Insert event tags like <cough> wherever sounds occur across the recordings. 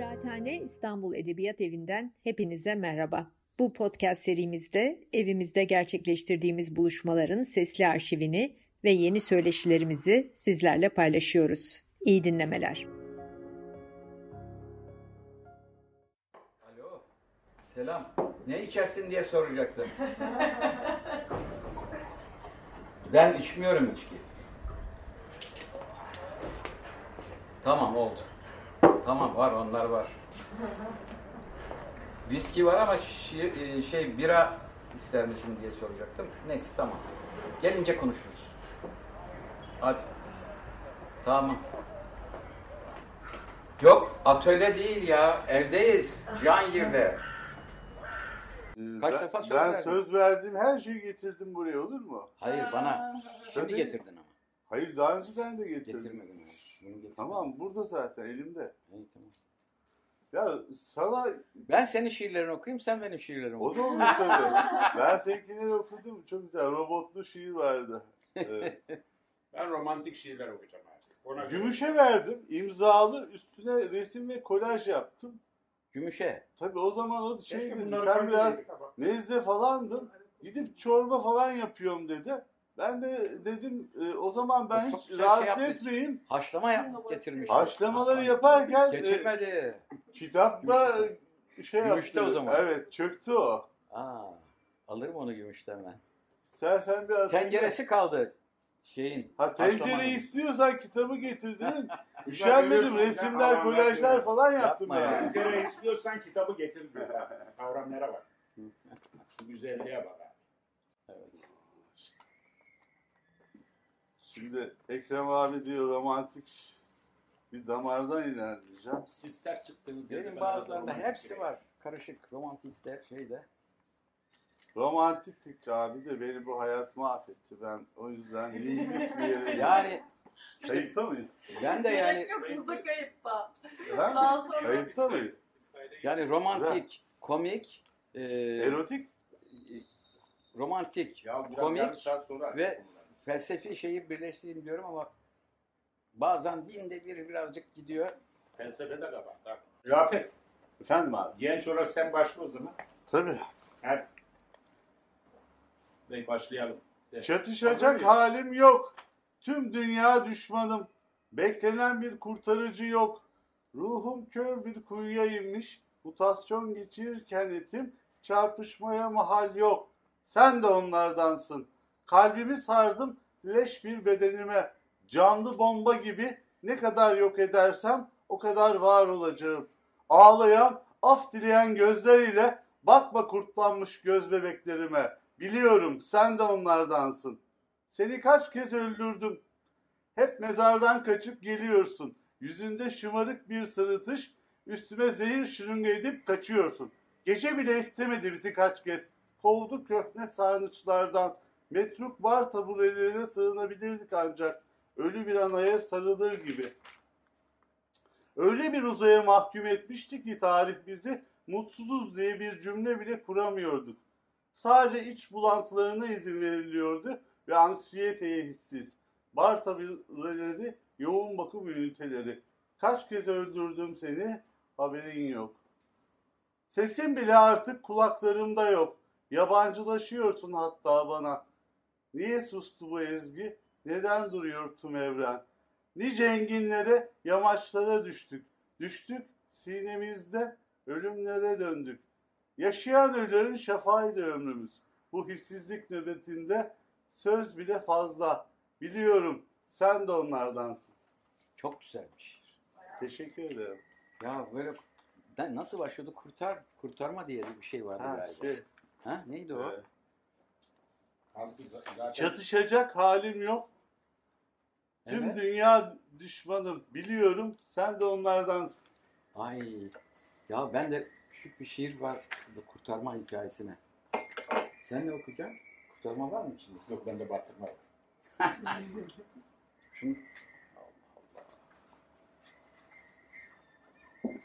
Kıraathane İstanbul Edebiyat Evi'nden hepinize merhaba. Bu podcast serimizde evimizde gerçekleştirdiğimiz buluşmaların sesli arşivini ve yeni söyleşilerimizi sizlerle paylaşıyoruz. İyi dinlemeler. Alo. Selam. Ne içersin diye soracaktım. ben içmiyorum içki. Tamam oldu. Tamam var onlar var. Viski var ama şi- e, şey bira ister misin diye soracaktım. Neyse tamam. Gelince konuşuruz. Hadi. Tamam. Yok atölye değil ya. Evdeyiz. Cihangir'de. Ee, Kaç ben, defa söz ben verdin? söz verdim her şeyi getirdim buraya olur mu? Hayır bana. Şimdi Tabii. getirdin ama. Hayır daha önceden de getirdim. Getirmedin. Tamam burada zaten elimde. İyi, tamam. Ya sana Ben senin şiirlerini okuyayım, sen benim şiirlerimi o oku. da olur tabii. ben seninkileri okudum. Çok güzel robotlu şiir vardı. Ee, <laughs> Ben romantik şiirler okuyacağım artık. Ona göre- Gümüş'e verdim. imzalı üstüne resim ve kolaj yaptım. Gümüşe. Tabii o zaman o Keşke şey bunları Sen biraz ama. nezle falandın. Gidip çorba falan yapıyorum dedi. Ben de dedim e, o zaman ben çok hiç güzel şey rahatsız yaptı. etmeyeyim. Haşlama yap getirmiş. Haşlamaları yaparken e, Geçirmedi. kitapta şey Gümüşte yaptı. o zaman. Evet çöktü o. Aa, alırım onu gümüşten ben. Sen sen biraz Tenceresi kaldı şeyin. Ha tencere haşlamanın. istiyorsan kitabı getirdin. <laughs> Üşenmedim. görüyorsun, Resimler, sen kolajlar falan yaptım Yapma ya. yani. Tencere istiyorsan kitabı getir diyor. Kavramlara bak. Şu güzelliğe bak. abi. Evet. Şimdi Ekrem abi diyor romantik bir damardan ilerleyeceğim. Siz sert çıktığınız Benim ben bazılarında romantik hepsi gireyim. var. Karışık, romantikte, şeyde. Romantiklik abi de beni bu hayat mahvetti. Ben o yüzden <laughs> nihilist bir yere Yani Kayıtta mıyız? ben de yani Gerek yok burada kayıtta. Ha? Daha sonra Kayıtta mıyız? yani romantik, komik, e, Erotik? romantik, Ya biraz Komik yarım saat sonra ve-. Felsefi şeyi birleştireyim diyorum ama bazen binde bir birazcık gidiyor. Felsefede de var. Bak. Rafet, Efendim abi? genç olarak sen başla o zaman. Tabii. Hadi. Ve başlayalım. De. Çatışacak Hazır mıyız? halim yok. Tüm dünya düşmanım. Beklenen bir kurtarıcı yok. Ruhum kör bir kuyuya inmiş. Mutasyon geçirirken etim çarpışmaya mahal yok. Sen de onlardansın. Kalbimi sardım leş bir bedenime. Canlı bomba gibi ne kadar yok edersem o kadar var olacağım. Ağlayan, af dileyen gözleriyle bakma kurtlanmış göz bebeklerime. Biliyorum sen de onlardansın. Seni kaç kez öldürdüm. Hep mezardan kaçıp geliyorsun. Yüzünde şımarık bir sırıtış, üstüme zehir şırınga edip kaçıyorsun. Gece bile istemedi bizi kaç kez. Kovdu köhne sarnıçlardan. Metruk bar taburelerine sığınabilirdik ancak. Ölü bir anaya sarılır gibi. Öyle bir uzaya mahkum etmişti ki tarih bizi mutsuzuz diye bir cümle bile kuramıyorduk. Sadece iç bulantılarına izin veriliyordu ve anksiyeteye hissiz. Bar tabureleri, yoğun bakım üniteleri. Kaç kez öldürdüm seni, haberin yok. Sesin bile artık kulaklarımda yok. Yabancılaşıyorsun hatta bana. Niye sustu bu ezgi? Neden duruyor tüm evren? Nice enginlere, yamaçlara düştük. Düştük, sinemizde ölümlere döndük. Yaşayan ölülerin şafağıydı ömrümüz. Bu hissizlik nöbetinde söz bile fazla. Biliyorum sen de onlardansın. Çok güzelmiş. Teşekkür ederim. Ya böyle nasıl başlıyordu? Kurtar, kurtarma diye bir şey vardı Ha, galiba. şey, Ha, neydi o? e, Halbuki zaten çatışacak halim yok. Tüm Evet. dünya düşmanım. Biliyorum sen de onlardansın. Ay. Ya ben de küçük bir şiir var şurada kurtarma hikayesine. Sen ne okuyacaksın? Kurtarma var mı içinde? yok bende batırma yok. <laughs> Şunu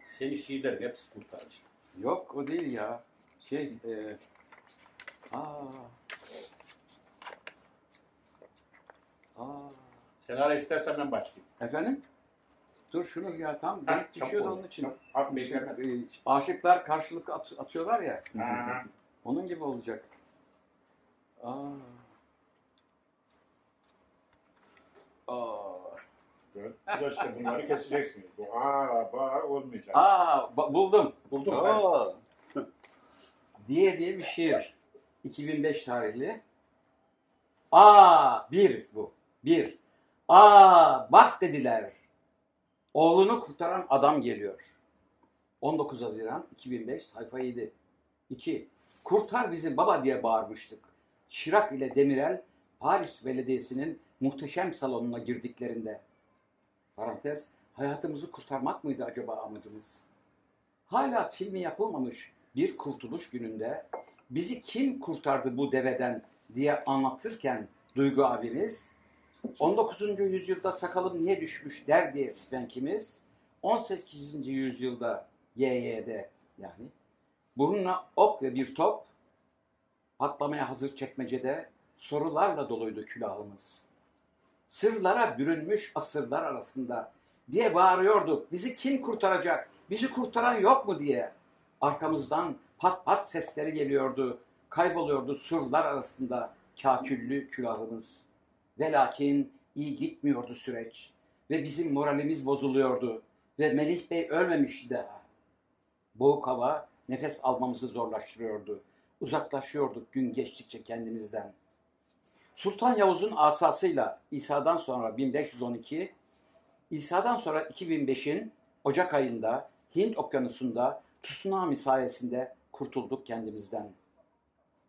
Senin şiirlerin hepsi kurtarıcı. Yok o değil ya. Şey, e, aa, aa, Sen ara istersen ben başlayayım. efendim? dur şunu ya tam Ha, denk düşüyordu onun için. İşte, beklemez. e, aşıklar karşılık at- atıyorlar ya. Ha. Onun gibi olacak. Aa. Aa. İşte bunları keseceksiniz. Bu aa ba olmayacak. Aa, ba- buldum. Buldum ben. Aa, Diye diye bir şiir. 2005 tarihli. Aa, bir bu. Bir. Aa, bak dediler. Oğlunu kurtaran adam geliyor. 19 Haziran 2005 sayfa 7. 2. Kurtar bizi baba diye bağırmıştık. Şirak ile Demirel Paris Belediyesi'nin muhteşem salonuna girdiklerinde. Parantez, hayatımızı kurtarmak mıydı acaba amacımız? Hala filmi yapılmamış bir kurtuluş gününde bizi kim kurtardı bu deveden diye anlatırken Duygu abimiz 19. yüzyılda sakalım niye düşmüş der diye Spenkimiz 18. yüzyılda YY'de yani burnuna ok ve bir top patlamaya hazır çekmecede sorularla doluydu külahımız. Sırlara bürünmüş asırlar arasında diye bağırıyordu. Bizi kim kurtaracak? Bizi kurtaran yok mu diye. Arkamızdan pat pat sesleri geliyordu. Kayboluyordu surlar arasında kaküllü külahımız. Ve lakin iyi gitmiyordu süreç. Ve bizim moralimiz bozuluyordu. Ve Melih Bey ölmemişti daha. Boğuk hava nefes almamızı zorlaştırıyordu. Uzaklaşıyorduk gün geçtikçe kendimizden. Sultan Yavuz'un asasıyla İsa'dan sonra 1512, İsa'dan sonra 2005'in Ocak ayında Hint okyanusunda tsunami sayesinde kurtulduk kendimizden.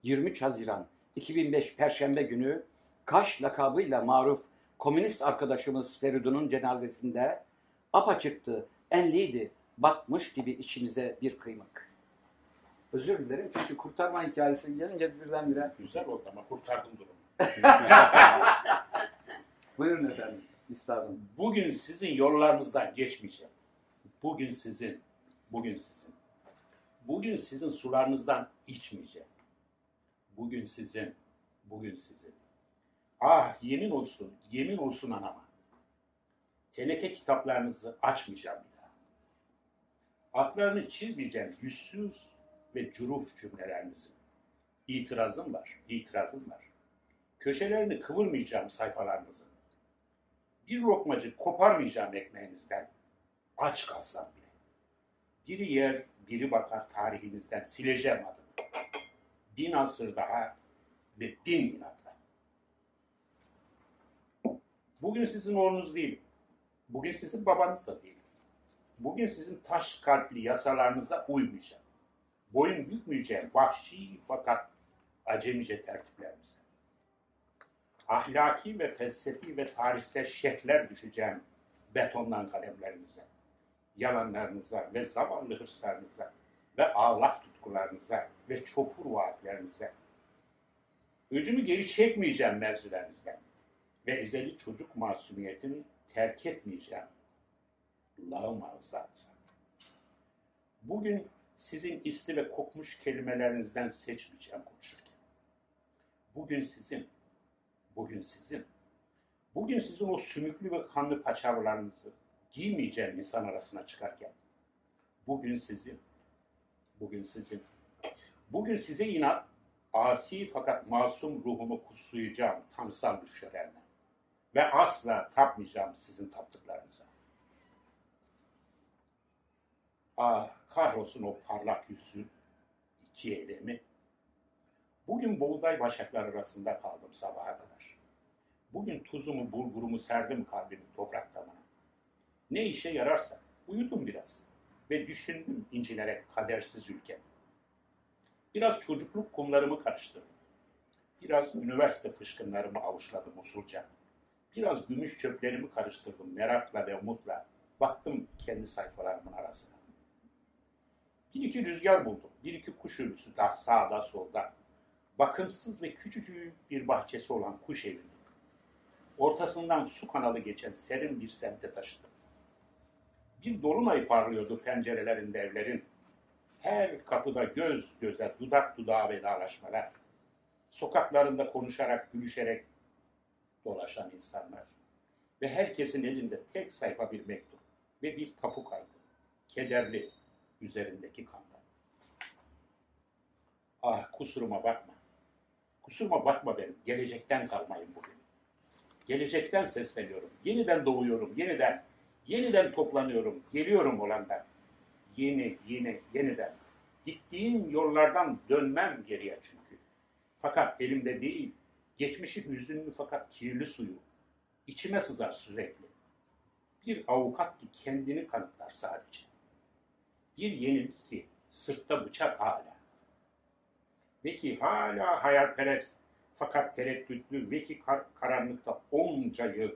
23 Haziran 2005 Perşembe günü Kaş lakabıyla maruf komünist arkadaşımız Feridun'un cenazesinde apaçıktı, enliydi, batmış gibi içimize bir kıymık. Özür dilerim çünkü kurtarma hikayesi gelince birdenbire Güzel oldu ama kurtardım durumu. <laughs> buyurun efendim üstadım. Bugün sizin yollarınızdan geçmeyeceğim. Bugün sizin, bugün sizin. Bugün sizin sularınızdan içmeyeceğim. Bugün sizin, bugün sizin. Ah yemin olsun, yemin olsun anama. Teneke kitaplarınızı açmayacağım bir daha. Atlarını çizmeyeceğim yüzsüz ve curuf cümlelerinizin. İtirazım var, itirazım var. Köşelerini kıvırmayacağım sayfalarınızın. Bir lokmacık koparmayacağım ekmeğinizden. Aç kalsam bile. Biri yer, biri bakar tarihinizden sileceğim adını. Bin asır daha ve bin inatla. Bugün sizin oğlunuz değilim. Bugün sizin babanız da değilim. Bugün sizin taş kalpli yasalarınıza uymayacağım. Boyun bükmeyeceğim vahşi fakat acemice tertiplerimize. Ahlaki ve felsefi ve tarihsel şekler düşeceğim betondan kalemlerinize. Yalanlarınıza ve zavallı hırslarınıza ve ağlak tutkularınıza ve çopur vaatlerinize. Öcümü geri çekmeyeceğim mevzilerinizden ve ezeli çocuk masumiyetimi terk etmeyeceğim lağım. Bugün sizin isli ve kokmuş kelimelerinizden seçmeyeceğim konuşurken. Bugün sizin, bugün sizin, bugün sizin o sümüklü ve kanlı paçavralarınızı giymeyeceğim insan arasına çıkarken. Bugün sizin, bugün sizin, bugün size inat, asi fakat masum ruhumu kutsayacağım tanrısal düşlerine ve asla tapmayacağım sizin taptıklarınıza. Ah kahrolsun o parlak yüzün iki eylemi. Bugün buğday başaklar arasında kaldım sabaha kadar. Bugün tuzumu, bulgurumu serdim kalbimin toprak damına. Ne işe yararsa uyudum biraz ve düşündüm incinerek kadersiz ülke. Biraz çocukluk kumlarımı karıştırdım. Biraz üniversite fışkınlarımı avuçladım usulca. Biraz gümüş çöplerimi karıştırdım merakla ve umutla. Baktım kendi sayfalarımın arasına. Bir iki rüzgar buldum. Bir iki kuş ürüsü da sağda solda. Bakımsız ve küçücük bir bahçesi olan kuş evini. Ortasından su kanalı geçen serin bir semte taşıdım. Bir dolunay parlıyordu pencerelerinde evlerin. Her kapıda göz göze, dudak dudağa vedalaşmalar. Sokaklarında konuşarak, gülüşerek dolaşan insanlar. Ve herkesin elinde tek sayfa bir mektup. ve bir tapu kaydı. Kederli üzerindeki kandan. Ah kusuruma bakma. Kusuruma bakma benim. Gelecekten kalmayın bugün. Gelecekten sesleniyorum. Yeniden doğuyorum. Yeniden. Yeniden toplanıyorum. Geliyorum olandan. Yeni, yeni, yeniden. Gittiğim yollardan dönmem geriye çünkü. Fakat elimde değil. Geçmişin hüzünlü fakat kirli suyu. içime sızar sürekli. Bir avukat ki kendini kanıtlar sadece. Bir yenilik ki sırtta bıçak hala. Ve ki hala hayalperest fakat tereddütlü ve ki kar- karanlıkta onca yıl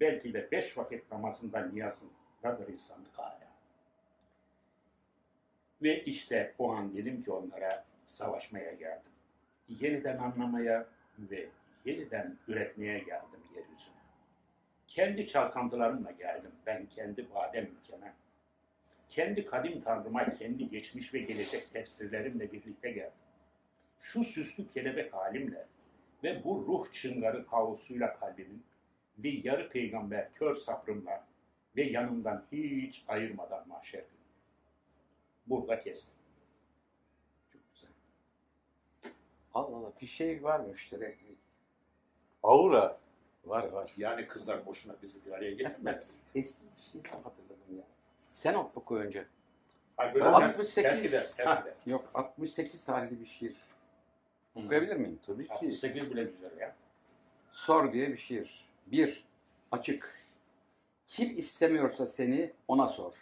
belki de beş vakit namazında niyazındadır insanlık hala. Ve işte o an dedim ki onlara savaşmaya geldim. Yeniden anlamaya ve yeniden üretmeye geldim yeryüzüne. Kendi çalkantılarımla geldim ben kendi badem ülkeme. Kendi kadim tanrıma, kendi geçmiş ve gelecek tefsirlerimle birlikte geldim. Şu süslü kelebek halimle ve bu ruh çıngarı kaosuyla kalbimin ve yarı peygamber kör sabrımla ve yanımdan hiç ayırmadan mahşer günü. Burada kestim. Çok güzel. Allah Allah bir şey var müşterek. Aura. Var var. Yani kızlar boşuna bizi bir araya getirmedi. Eski bir şey hatırladım ya. Sen oku önce. Ay böyle Ama ters, 68. ters gider, ters gider. yok 68 tarihli bir şiir. Hı. Okuyabilir miyim? Tabii ki. 68 bile güzel ya. Sor diye bir şiir. Bir, açık. Kim istemiyorsa seni ona sor.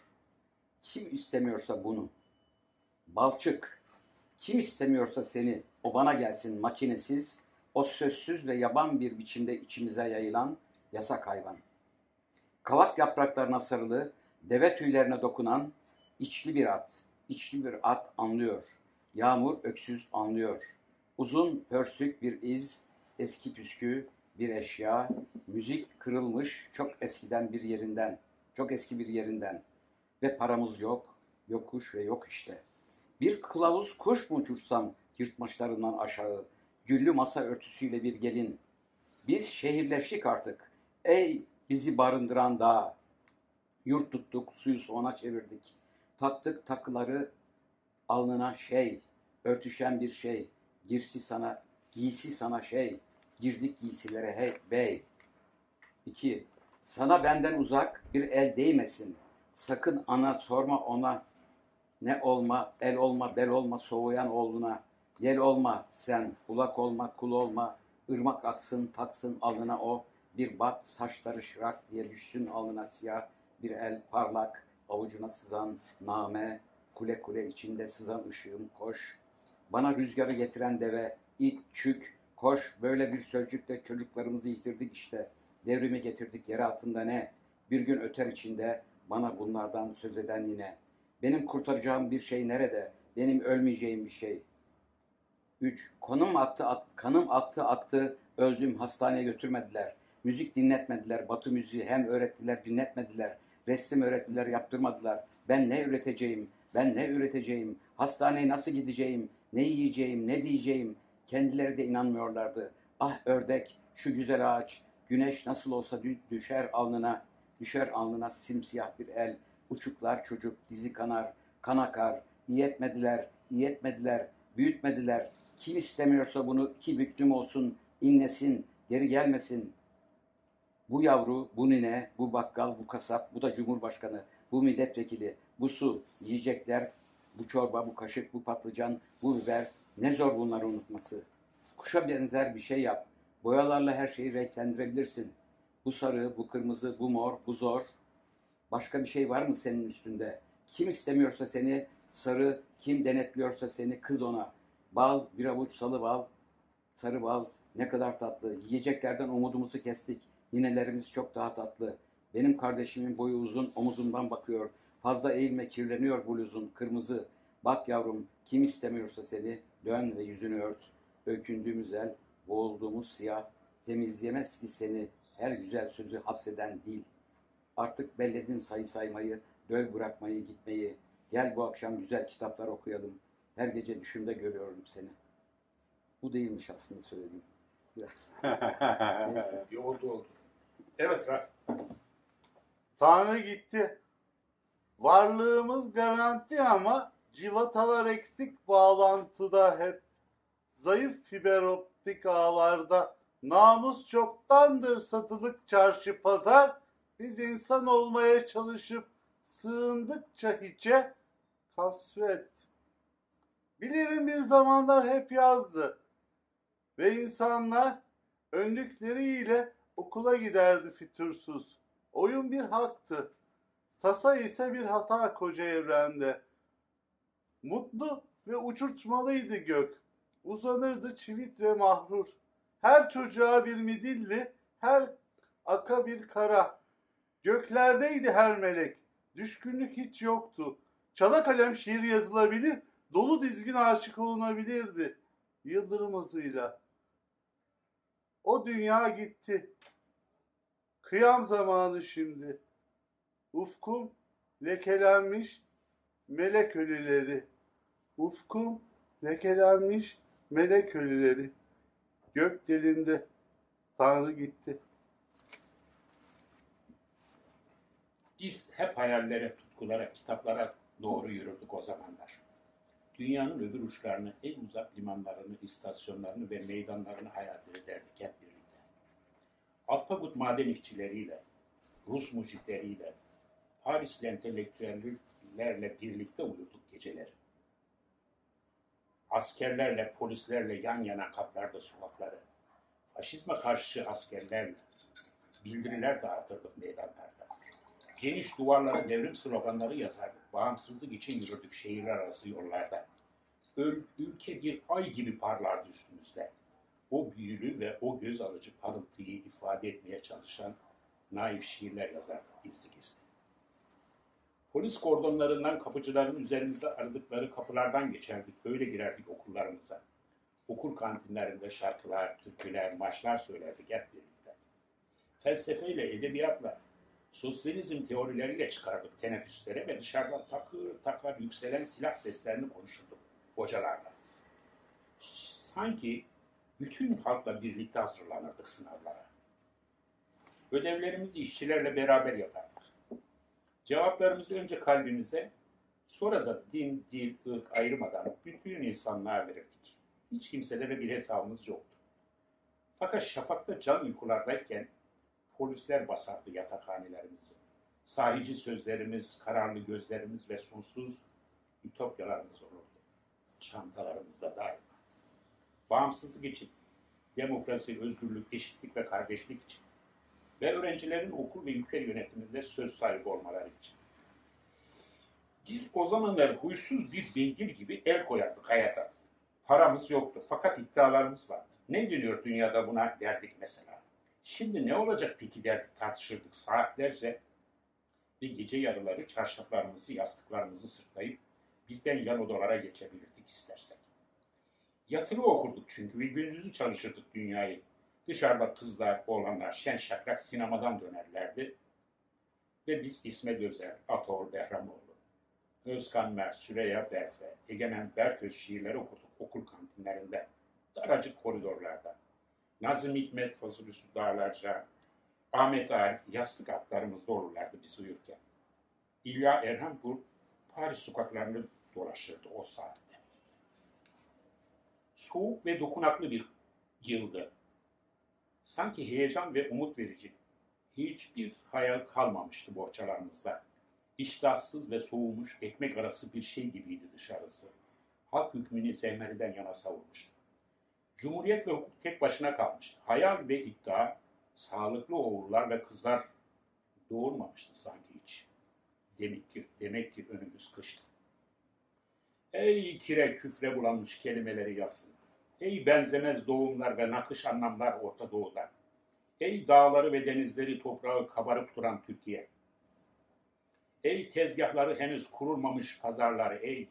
Kim istemiyorsa bunu. Balçık. Kim istemiyorsa seni o bana gelsin makinesiz, o sözsüz ve yaban bir biçimde içimize yayılan yasak hayvan. Kavak yapraklarına sarılı, deve tüylerine dokunan içli bir at. İçli bir at anlıyor. Yağmur öksüz anlıyor. Uzun pörsük bir iz, eski püskü bir eşya, müzik kırılmış çok eskiden bir yerinden, çok eski bir yerinden ve paramız yok, yokuş ve yok işte. Bir kılavuz kuş mu uçursam yırtmaçlarından aşağı, güllü masa örtüsüyle bir gelin. Biz şehirleştik artık, ey bizi barındıran dağ. Yurt tuttuk, suyu soğana çevirdik. Taktık takıları alnına şey, örtüşen bir şey. Girsi sana, giysi sana şey. Girdik giysilere hey bey. 2. Sana benden uzak bir el değmesin. Sakın ana sorma ona ne olma, el olma, bel olma soğuyan oğluna. Yel olma sen, ulak olma, kul olma. ırmak aksın, taksın alnına o. Bir bat, saçları şırak diye düşsün alnına siyah. Bir el parlak, avucuna sızan name. Kule kule içinde sızan ışığım koş. Bana rüzgarı getiren deve, it, çük, koş. Böyle bir sözcükle çocuklarımızı yitirdik işte. Devrimi getirdik yere altında ne? Bir gün öter içinde bana bunlardan söz eden yine. Benim kurtaracağım bir şey nerede? Benim ölmeyeceğim bir şey. 3. Konum attı, at, kanım aktı aktı, öldüm hastaneye götürmediler. Müzik dinletmediler, batı müziği hem öğrettiler dinletmediler. Resim öğrettiler yaptırmadılar. Ben ne üreteceğim, ben ne üreteceğim, hastaneye nasıl gideceğim, ne yiyeceğim, ne diyeceğim. Kendileri de inanmıyorlardı. Ah ördek, şu güzel ağaç, güneş nasıl olsa dü- düşer alnına, düşer alnına simsiyah bir el. Uçuklar çocuk, dizi kanar, kan akar. İyi etmediler, iyi etmediler, büyütmediler. Kim istemiyorsa bunu ki büklüm olsun, inlesin, geri gelmesin. Bu yavru, bu nine, bu bakkal, bu kasap, bu da cumhurbaşkanı, bu milletvekili, bu su, yiyecekler, bu çorba, bu kaşık, bu patlıcan, bu biber. Ne zor bunları unutması. Kuşa benzer bir şey yap. Boyalarla her şeyi renklendirebilirsin. Bu sarı, bu kırmızı, bu mor, bu zor. Başka bir şey var mı senin üstünde? Kim istemiyorsa seni sarı, kim denetliyorsa seni kız ona. Bal, bir avuç salı bal, sarı bal ne kadar tatlı. Yiyeceklerden umudumuzu kestik. Ninelerimiz çok daha tatlı. Benim kardeşimin boyu uzun, omuzumdan bakıyor. Fazla eğilme, kirleniyor bluzun, kırmızı. Bak yavrum, kim istemiyorsa seni, dön ve yüzünü ört. Öykündüğümüz el, boğulduğumuz siyah, temizleyemez ki seni her güzel sözü hapseden dil. Artık belledin sayı saymayı, döv bırakmayı, gitmeyi. Gel bu akşam güzel kitaplar okuyalım. Her gece düşümde görüyorum seni. Bu değilmiş aslında söylediğim. Biraz. <laughs> Neyse. İyi oldu oldu. Evet Raf. Tanrı gitti. Varlığımız garanti ama civatalar eksik bağlantıda hep. Zayıf fiber optik ağlarda namus çoktandır satılık çarşı pazar. Biz insan olmaya çalışıp sığındıkça hiçe kasvet. Bilirim bir zamanlar hep yazdı ve insanlar önlükleriyle okula giderdi fütursuz. Oyun bir haktı. Tasa ise bir hata koca evrende. Mutlu ve uçurtmalıydı gök. Uzanırdı çivit ve mahrur. Her çocuğa bir midilli, her aka bir kara. Göklerdeydi her melek. Düşkünlük hiç yoktu. Çala kalem şiir yazılabilir, dolu dizgin aşık olunabilirdi. Yıldırım hızıyla. O dünya gitti. Kıyam zamanı şimdi. Ufkum lekelenmiş melek ölüleri. Ufkum lekelenmiş melek ölüleri. Gök delinde Tanrı gitti. Biz hep hayallere, tutkulara, kitaplara doğru yürürdük o zamanlar. Dünyanın öbür uçlarını, en uzak limanlarını, istasyonlarını ve meydanlarını hayal ederdik hep birlikte. Alpagut maden işçileriyle, Rus mucitleriyle, Parisli entelektüellerle birlikte uyurduk geceleri. Askerlerle, polislerle yan yana kaplarda sokakları, faşizme karşı askerlerle bildiriler dağıtırdık meydanlarda. Geniş duvarlara devrim sloganları yazardık. Bağımsızlık için yürürdük şehirler arası yollarda. Öl, ülke bir ay gibi parlardı üstümüzde. O büyülü ve o göz alıcı parıltıyı ifade etmeye çalışan naif şiirler yazardık gizli gizli. Polis kordonlarından kapıcıların üzerimize aradıkları kapılardan geçerdik. Böyle girerdik okullarımıza. Okul kantinlerinde şarkılar, türküler, maçlar söylerdik hep birlikte. Felsefeyle, edebiyatla, sosyalizm teorileriyle çıkardık teneffüslere ve dışarıdan takır takar yükselen silah seslerini konuşurduk hocalarla. Sanki bütün halkla birlikte hazırlanırdık sınavlara. Ödevlerimizi işçilerle beraber yapardık. Cevaplarımızı önce kalbimize, sonra da din, dil, ırk ayırmadan bütün insanlığa verirdik. Hiç kimselere bir hesabımız yoktu. Fakat şafakta can uykulardayken polisler basardı yatakhanelerimizi. Sahici sözlerimiz, kararlı gözlerimiz ve sonsuz ütopyalarımız olurdu. Çantalarımızda daima. Bağımsızlık için, demokrasi, özgürlük, eşitlik ve kardeşlik için ve öğrencilerin okul ve ülke yönetiminde söz sahibi olmaları için. Biz o zamanlar huysuz bir beygir gibi el koyardık hayata. Paramız yoktu fakat iddialarımız vardı. Ne dönüyor dünyada buna derdik mesela. Şimdi ne olacak peki derdik tartışırdık saatlerce ve gece yarıları çarşaflarımızı, yastıklarımızı sırtlayıp birden yan odalara geçebilirdik istersek. Yatılı okurduk çünkü ve gündüzü çalışırdık dünyayı. Dışarıda kızlar, oğlanlar şen şakrak sinemadan dönerlerdi. Ve biz İsmet Özer, Atol Behramoğlu, Özkan Mer, Süreyya Berfe, Egemen Berköz şiirleri okuduk okul kantinlerinde, daracık koridorlarda. Nazım Hikmet, Yusuf Dağlarca, Ahmet Arif yastık atlarımızda olurlardı biz uyurken. İlya Erhanpur Paris sokaklarını dolaşırdı o saatte. Soğuk ve dokunaklı bir yıldı. Sanki heyecan ve umut verici. Hiçbir hayal kalmamıştı bohçalarımızda. İştahsız ve soğumuş ekmek arası bir şey gibiydi dışarısı. Halk hükmünü zehmeriden yana savurmuştu. Cumhuriyet ve hukuk tek başına kalmıştı. Hayal ve iddia, sağlıklı oğullar ve kızlar doğurmamıştı sanki hiç. Demek ki, demek ki önümüz kıştı. Ey kire küfre bulanmış kelimeleri yazsın. Ey benzemez doğumlar ve nakış anlamlar Orta Doğu'da. Ey dağları ve denizleri toprağı kabarıp duran Türkiye. Ey tezgahları henüz kurulmamış pazarlar ey.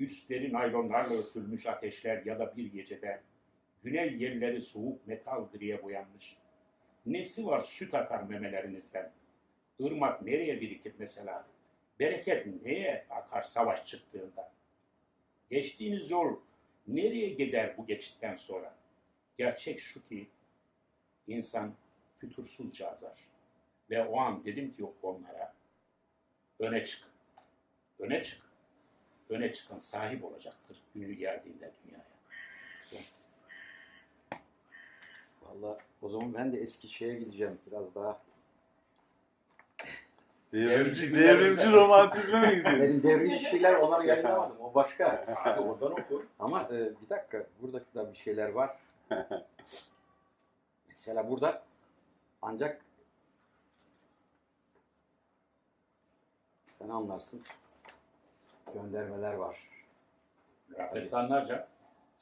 Üstleri naylonlarla örtülmüş ateşler ya da bir gecede güney yerleri soğuk metal griye boyanmış. Nesi var süt akar memelerinizden? Irmak nereye birikir mesela? Bereket neye akar savaş çıktığında? Geçtiğiniz yol nereye gider bu geçitten sonra? Gerçek şu ki insan fütursuzca azar. Ve o an dedim ki onlara öne çıkın. Öne çık. Öne çıkan sahip olacaktır günü geldiğinde dünyaya. Vallahi o zaman ben de eski şeye gideceğim biraz daha. Devrimci, Devrimci romantizme mi gidiyor? Benim devrimci şeyler onları yayınlamadım. O başka. Hadi oradan oku. Ama e, bir dakika burada da bir şeyler var. <laughs> Mesela burada ancak sen anlarsın göndermeler var. Rafet Anlarca.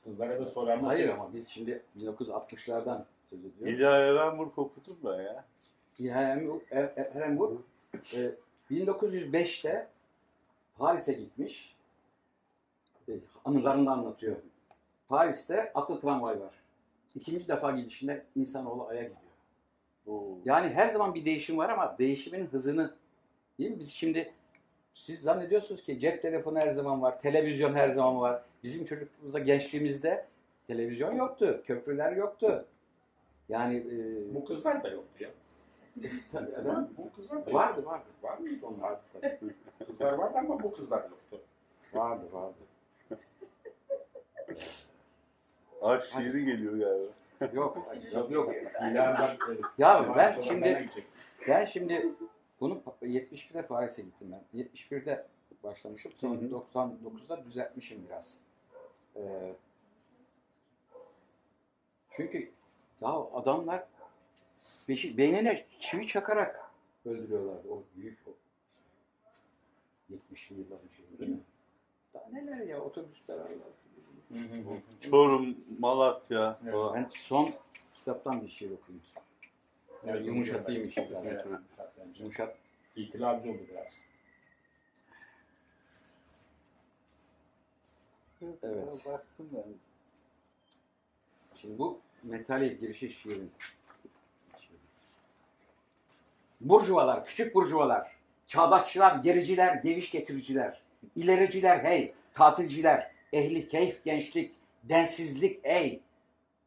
Kızlara da soranlar. Hayır ama biz şimdi 1960'lardan söz ediyoruz. İlya Erenburg okudum ben ya. İlhan Ehrenburg e, 1905'te Paris'e gitmiş. E, anılarını anlatıyor. Paris'te atlı tramvay var. İkinci defa gidişinde insanoğlu aya gidiyor. Oo. Yani her zaman bir değişim var ama değişimin hızını değil mi? Biz şimdi siz zannediyorsunuz ki cep telefonu her zaman var, televizyon her zaman var. Bizim çocukluğumuzda, gençliğimizde televizyon yoktu, köprüler yoktu. Yani e, Bu kızlar da yoktu ya. <laughs> tabii, efendim, Bu kızlar da vardı vardı. Var mıydı onlar? Vardı tabii. Kızlar vardı ama bu kızlar yoktu. Vardı vardı. Aşk şiiri geliyor galiba. Yok. Yok yok. Ya ben şimdi ben şimdi bunu 71'de Paris'e gittim ben. 71'de başlamışım. Sonra Hı hı. 99'da düzeltmişim biraz. Ee, çünkü ya adamlar beşi, beynine çivi çakarak öldürüyorlardı o büyük o 70'li yılların şeyi? Daha neler ya otobüsler Allah. Çorum, Malatya Evet. falan. Ben son kitaptan bir şiir okuyayım. Evet, yumuşatayım işi yumuşat. İtilalci oldu biraz. Evet. Baktım ben. Şimdi bu metale girişi şiirin. Burjuvalar, küçük burjuvalar, çağdaşçılar, gericiler, geviş getiriciler, ilericiler hey, tatilciler, ehli keyif gençlik, densizlik ey,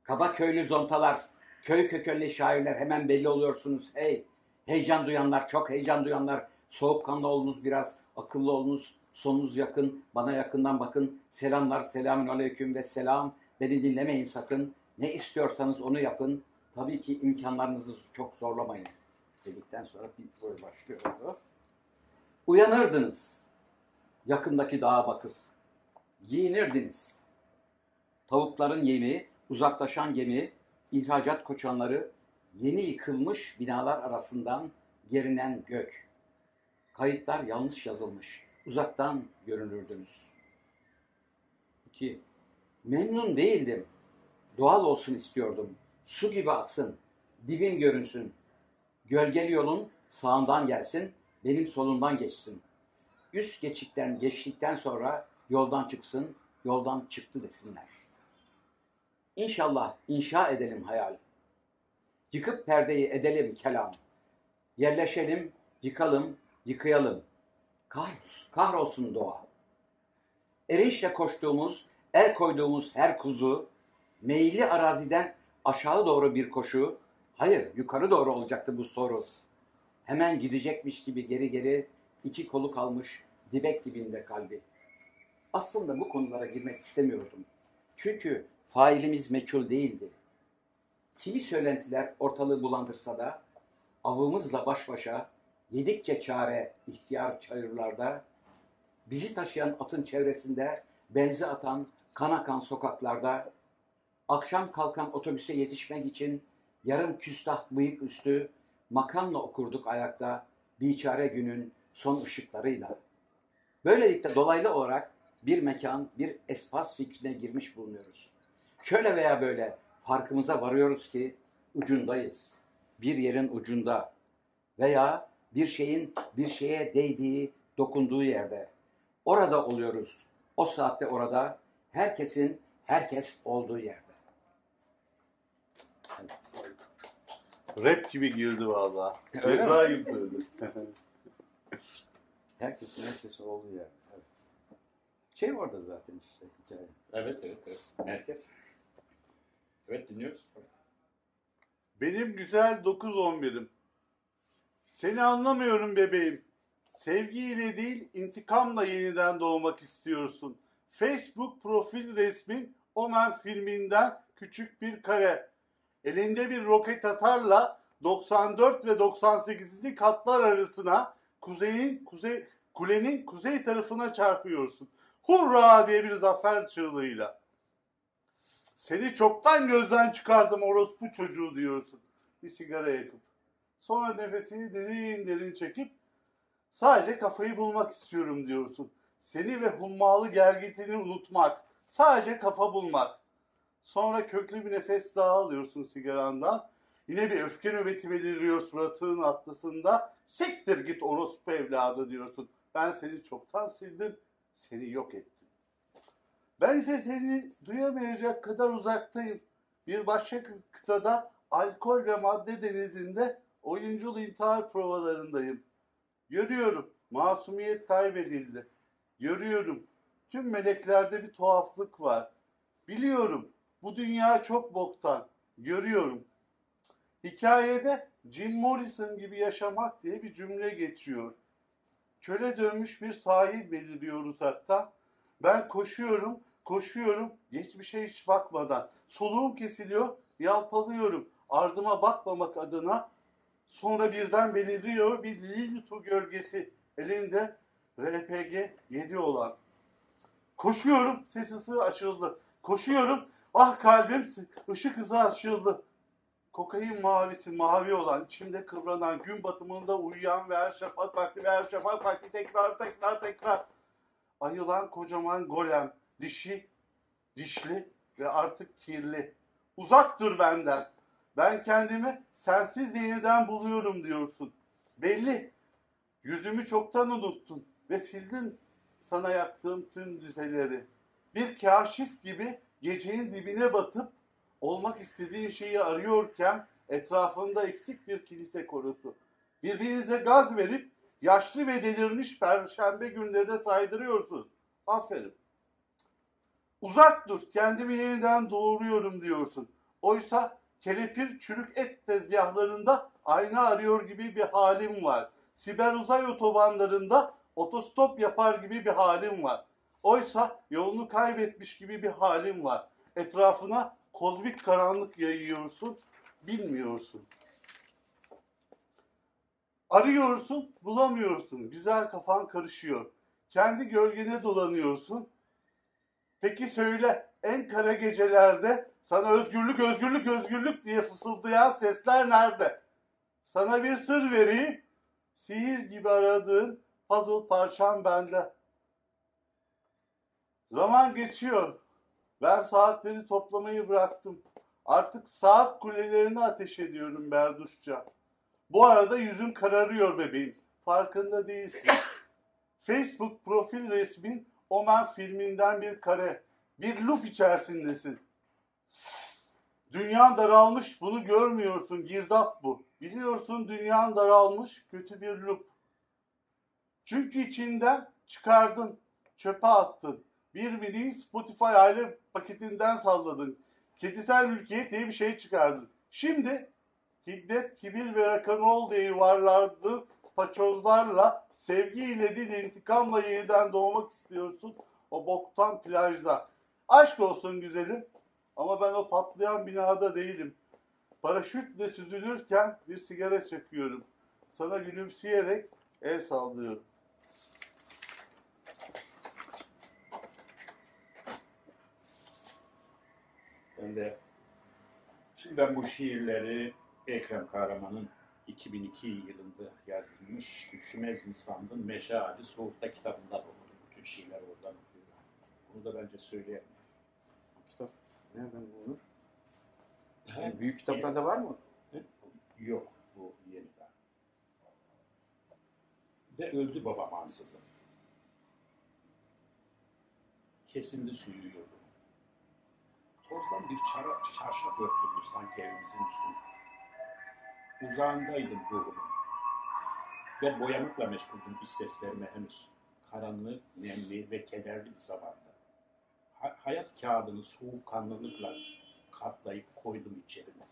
kaba köylü zontalar, köy kökenli şairler hemen belli oluyorsunuz hey, heyecan duyanlar, çok heyecan duyanlar, soğukkanlı olunuz biraz, akıllı olunuz, sonunuz yakın, bana yakından bakın, selamlar, selamün aleyküm ve selam, beni dinlemeyin sakın, ne istiyorsanız onu yapın, tabii ki imkanlarınızı çok zorlamayın dedikten sonra bir böyle başlıyor. Uyanırdınız. Yakındaki dağa bakıp. Giyinirdiniz. Tavukların yemi, uzaklaşan gemi, ihracat koçanları, yeni yıkılmış binalar arasından gerinen gök. Kayıtlar yanlış yazılmış. Uzaktan görünürdünüz. 2. Memnun değildim. Doğal olsun istiyordum. Su gibi aksın. Dibim görünsün. Gölgeli yolun sağından gelsin, benim solumdan geçsin. Üst geçitten geçtikten sonra yoldan çıksın, yoldan çıktı desinler. İnşallah inşa edelim hayal. Yıkıp perdeyi edelim kelam. Yerleşelim, yıkalım, yıkayalım. Kahrolsun, kahrolsun doğa. Erinçle koştuğumuz, el koyduğumuz her kuzu, meyilli araziden aşağı doğru bir koşu, hayır yukarı doğru olacaktı bu soru. Hemen gidecekmiş gibi geri geri iki kolu kalmış dibek dibinde kalbi. Aslında bu konulara girmek istemiyordum. Çünkü failimiz meçhul değildi. Kimi söylentiler ortalığı bulandırsa da avımızla baş başa yedikçe çare ihtiyar çayırlarda bizi taşıyan atın çevresinde benzi atan kan akan sokaklarda akşam kalkan otobüse yetişmek için yarım küstah bıyık üstü makamla okurduk ayakta biçare günün son ışıklarıyla. Böylelikle dolaylı olarak bir mekan, bir espas fikrine girmiş bulunuyoruz. Şöyle veya böyle farkımıza varıyoruz ki ucundayız. Bir yerin ucunda veya bir şeyin bir şeye değdiği, dokunduğu yerde. Orada oluyoruz. O saatte orada herkesin herkes olduğu yerde. Evet. Rap gibi girdi valla. Ceza gibi girdi. Herkesin herkesi olduğu yer. Evet. Şey orada zaten işte hikaye. Evet evet evet. Merkez. Evet dinliyoruz. Benim güzel 9-11'im. Seni anlamıyorum bebeğim. Sevgiyle değil, intikamla yeniden doğmak istiyorsun. Facebook profil resmin Omen filminden küçük bir kare. Elinde bir roket atarla 94 ve 98. katlar arasına kuzeyin kuzey kulenin kuzey tarafına çarpıyorsun. Hurra diye bir zafer çığlığıyla. Seni çoktan gözden çıkardım orospu çocuğu diyorsun. Bir sigara yakıp. Sonra nefesini derin derin çekip sadece kafayı bulmak istiyorum diyorsun. Seni ve hummalı gergitini unutmak. Sadece kafa bulmak. Sonra köklü bir nefes daha alıyorsun sigarandan. Yine bir öfke nöbeti beliriyor suratının atlasında. Siktir git orospu evladı diyorsun. Ben seni çoktan sildim, seni yok ettim. Ben ise seni duyamayacak kadar uzaktayım. Bir başka kıtada alkol ve madde denizinde oyuncul intihar provalarındayım. Görüyorum, masumiyet kaybedildi. Görüyorum, tüm meleklerde bir tuhaflık var. Biliyorum, bu dünya çok boktan. Görüyorum. Hikayede Jim Morrison gibi yaşamak diye bir cümle geçiyor. Köle dönmüş bir sahil beliriyor uzaktan. Ben koşuyorum, koşuyorum, geçmişe hiç bakmadan. Soluğum kesiliyor, yalpalıyorum. Ardıma bakmamak adına sonra birden beliriyor bir Lilitu gölgesi elinde RPG 7 olan. Koşuyorum, ses ısığı açıldı. Koşuyorum, ah kalbim ışık hızı açıldı. Kokain mavisi mavi olan, içimde kıvranan, gün batımında uyuyan ve her şafak vakti ve her şafak vakti tekrar tekrar tekrar. Ayılan kocaman golem, dişi, dişli ve artık kirli. Uzak dur benden. Ben kendimi sensiz yeniden buluyorum diyorsun. Belli. Yüzümü çoktan unuttun ve sildin sana yaptığım tüm düzeleri. Bir kaşif gibi gecenin dibine batıp olmak istediğin şeyi arıyorken etrafında eksik bir kilise korusu. Birbirinize gaz verip yaşlı ve delirmiş perşembe günlerinde saydırıyorsun. Aferin. Uzak dur, kendimi yeniden doğuruyorum diyorsun. Oysa kelepir çürük et tezgahlarında ayna arıyor gibi bir halim var. Siber uzay otobanlarında otostop yapar gibi bir halim var. Oysa yolunu kaybetmiş gibi bir halim var. Etrafına kozmik karanlık yayıyorsun, bilmiyorsun. Arıyorsun, bulamıyorsun. Güzel kafan karışıyor. Kendi gölgene dolanıyorsun. Peki söyle, en kara gecelerde sana özgürlük, özgürlük, özgürlük diye fısıldayan sesler nerede? Sana bir sır vereyim. Sihir gibi aradığın puzzle parçam bende. Zaman geçiyor. Ben saatleri toplamayı bıraktım. Artık saat kulelerini ateş ediyorum berduşça. Bu arada yüzün kararıyor bebeğim. Farkında değilsin. Facebook profil resmin Omen filminden bir kare. Bir loop içerisindesin. Dünyan daralmış bunu görmüyorsun girdap bu. Biliyorsun dünyan daralmış kötü bir loop. Çünkü içinden çıkardın, çöpe attın. Bir mini Spotify aile paketinden salladın. Kedisel mülkiyet diye bir şey çıkardın. Şimdi hiddet, kibir ve rock'n'roll diye yuvarlardı paçozlarla sevgiyle değil intikamla yeniden doğmak istiyorsun o boktan plajda. Aşk olsun güzelim ama ben o patlayan binada değilim. Paraşütle süzülürken bir sigara çakıyorum. Sana gülümseyerek el sallıyorum. Ben de şimdi ben bu şiirleri Ekrem Kahraman'ın 2002 yılında yazılmış Düşmez mi sandın Meşali Soğukta kitabından okudum. Bütün şiirler oradan okuyorum. Bunu da bence söyleyeyim. Nereden bulunur? Yani büyük kitaplarda var mı? Yok bu yeniden. Ve öldü babam ansızın. Kesildi suyu yurdu. Tozdan bir çara, çarşaf örtüldü sanki evimizin üstüne. Uzağındaydım ruhumun. Ve boyamakla meşguldüm iç seslerime henüz. Karanlık, nemli ve kederli bir zamanda. Ha- hayat kağıdını soğukkanlılıkla katlayıp koydum içerime.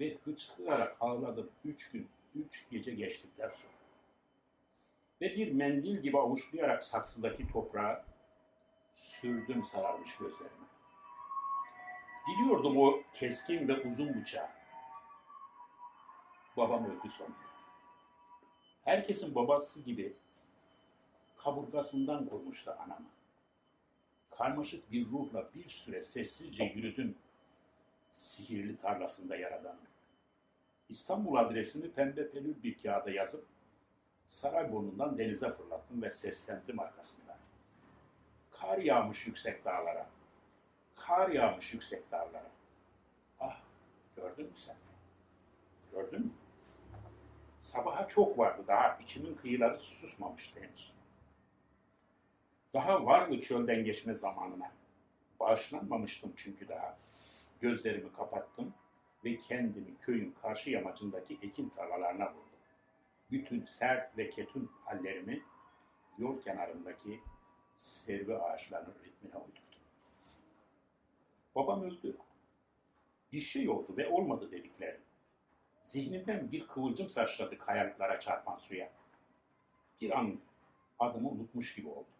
Ve hıçkırarak ağladım üç gün, üç gece geçtikten sonra. ve bir mendil gibi avuçlayarak saksıdaki toprağa sürdüm sararmış gözlerime. Biliyordum o keskin ve uzun bıçağı. Babam öldü sonunda. Herkesin babası gibi kaburgasından kurmuştu anamı. Karmaşık bir ruhla bir süre sessizce yürüdüm sihirli tarlasında yaradan. İstanbul adresini pembe pelül bir kağıda yazıp Sarayburnu'ndan denize fırlattım ve seslendim arkasından. Kar yağmış yüksek dağlara. Kar yağmış yüksek dağlara. Ah, gördün mü sen? Gördün mü? Sabaha çok vardı daha, içimin kıyıları susmamıştı henüz. Daha vardı çölden geçme zamanına. Bağışlanmamıştım çünkü daha. Gözlerimi kapattım ve kendimi köyün karşı yamacındaki ekin tarlalarına vurdum. Bütün sert ve ketun hallerimi yol kenarındaki servi ağaçlarının ritmine uydurdum. Babam öldü. Bir şey oldu ve olmadı dediklerim. Zihnimden bir kıvılcım saçladı kayalıklara çarpan suya. Bir an adımı unutmuş gibi oldum.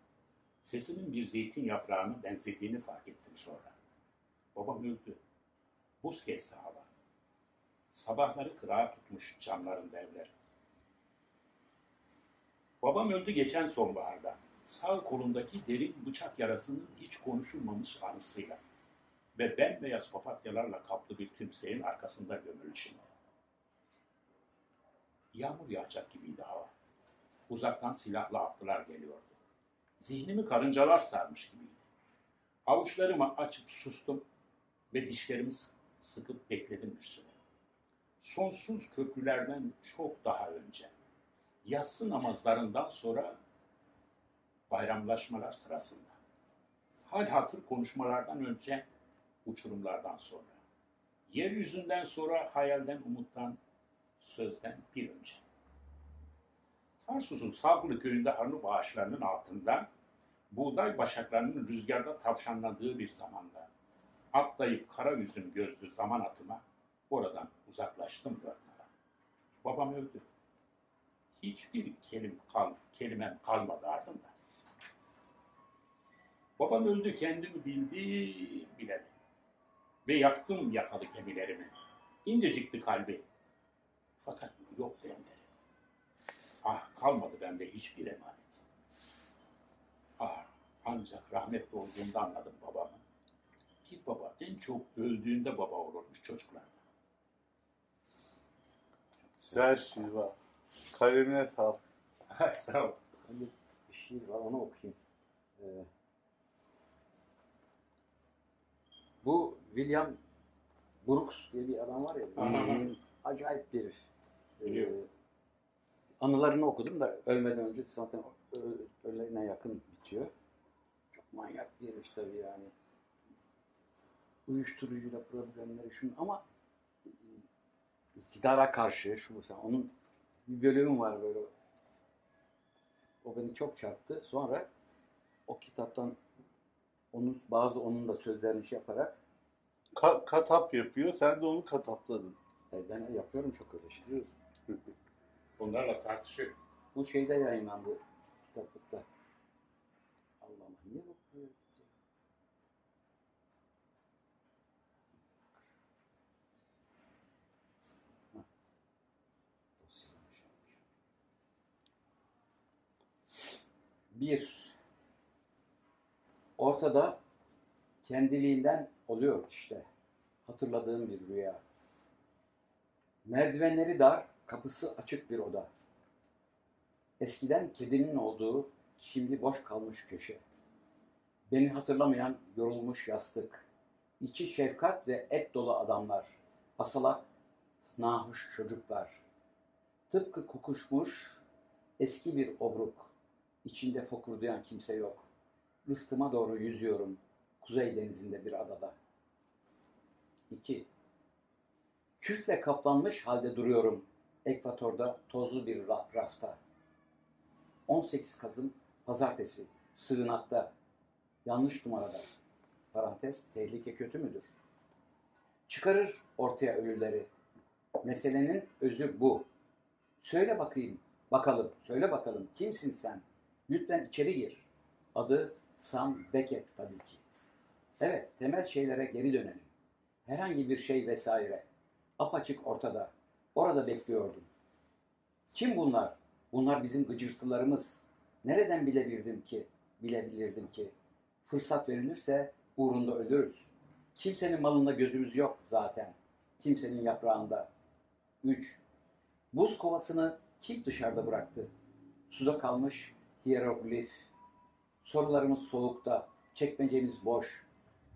Sesimin bir zeytin yaprağını benzediğini fark ettim sonra. Babam öldü. Buz kesti hava. Sabahları kırağa tutmuş camlarında evler. Babam öldü geçen sonbaharda. Sağ kolundaki derin bıçak yarasının hiç konuşulmamış anısıyla ve bembeyaz papatyalarla kaplı bir tümseyin arkasında gömülü. Yağmur yağacak gibiydi hava. Uzaktan silahlı atlılar geliyordu. Zihnimi karıncalar sarmış gibiydi. Avuçlarımı açıp sustum ve dişlerimi sıkıp bekledim bir süre. Sonsuz köprülerden çok daha önce, yatsı namazlarından sonra bayramlaşmalar sırasında, hal hatır konuşmalardan önce, uçurumlardan sonra, yeryüzünden sonra hayalden, umuttan, sözden bir önce. Tarsus'un Sablı köyünde Harnuf ağaçlarının altında buğday başaklarının rüzgarda tavşanladığı bir zamanda atlayıp kara yüzüm gözlü zaman atıma oradan uzaklaştım dörtnara. Babam öldü. Hiçbir kelim kal, kelimem kalmadı ardından. Babam öldü kendimi bildi biledi. Ve yaktım yakalı gemilerimi. İncecikti kalbi. Fakat yok demleri. Ah kalmadı bende hiçbir emanet. Ah ancak rahmetli olduğunda anladım babamı. Bir baba en çok öldüğünde baba olurmuş çocuklar. Güzel şiva. Kalemine sağlık. Sağ ol. Hani bir şiir var onu okuyayım. Ee, bu William Brooks diye bir adam var ya. Acayip bir herif. Biliyorum. Anılarını okudum da ölmeden önce zaten ölene yakın bitiyor. Çok manyak bir herif tabii yani. Uyuşturucuyla problemleri şunu ama iktidara karşı şu bu. Onun bir bölümü var böyle o beni çok çarptı. Sonra o kitaptan onun bazı onun da sözlerini şey yaparak Ka- katap yapıyor. Sen de onu katapladın. e, ben yapıyorum çok öyle şey. <laughs> Bunlarla tartışıyor. Bu şeyde yayınlandı kitaplıkta. Niye böyle? Hah. Dosyalarmış, yapmış. Bir, ortada kendiliğinden oluyor işte. Hatırladığım bir rüya. Merdivenleri dar, kapısı açık bir oda. Eskiden kedinin olduğu, şimdi boş kalmış köşe. Beni hatırlamayan yorulmuş yastık. İçi şefkat ve et dolu adamlar. Asalak, nahuş çocuklar. Tıpkı kokuşmuş eski bir obruk. İçinde fokurdayan kimse yok. Rıftıma doğru yüzüyorum. Kuzey denizinde bir adada. 2. Küfle kaplanmış halde duruyorum. Ekvatorda tozlu bir ra- rafta. 18 Kasım Pazartesi. Sığınakta. Yanlış numarada. Parantez tehlike kötü müdür? Çıkarır ortaya ölüleri. Meselenin özü bu. Söyle bakayım Bakalım, söyle bakalım kimsin sen? Lütfen içeri gir. Adı Sam Beckett tabii ki. Evet, temel şeylere geri dönelim. Herhangi bir şey vesaire. Apaçık ortada. Orada bekliyordum. Kim bunlar? Bunlar bizim gıcırtılarımız. Nereden bilebilirdim ki? Bilebilirdim ki. Fırsat verilirse uğrunda ölürüz. Kimsenin malında gözümüz yok zaten. Kimsenin yaprağında. 3. Buz kovasını kim dışarıda bıraktı? Suda kalmış hieroglif. Sorularımız soğukta, çekmecemiz boş.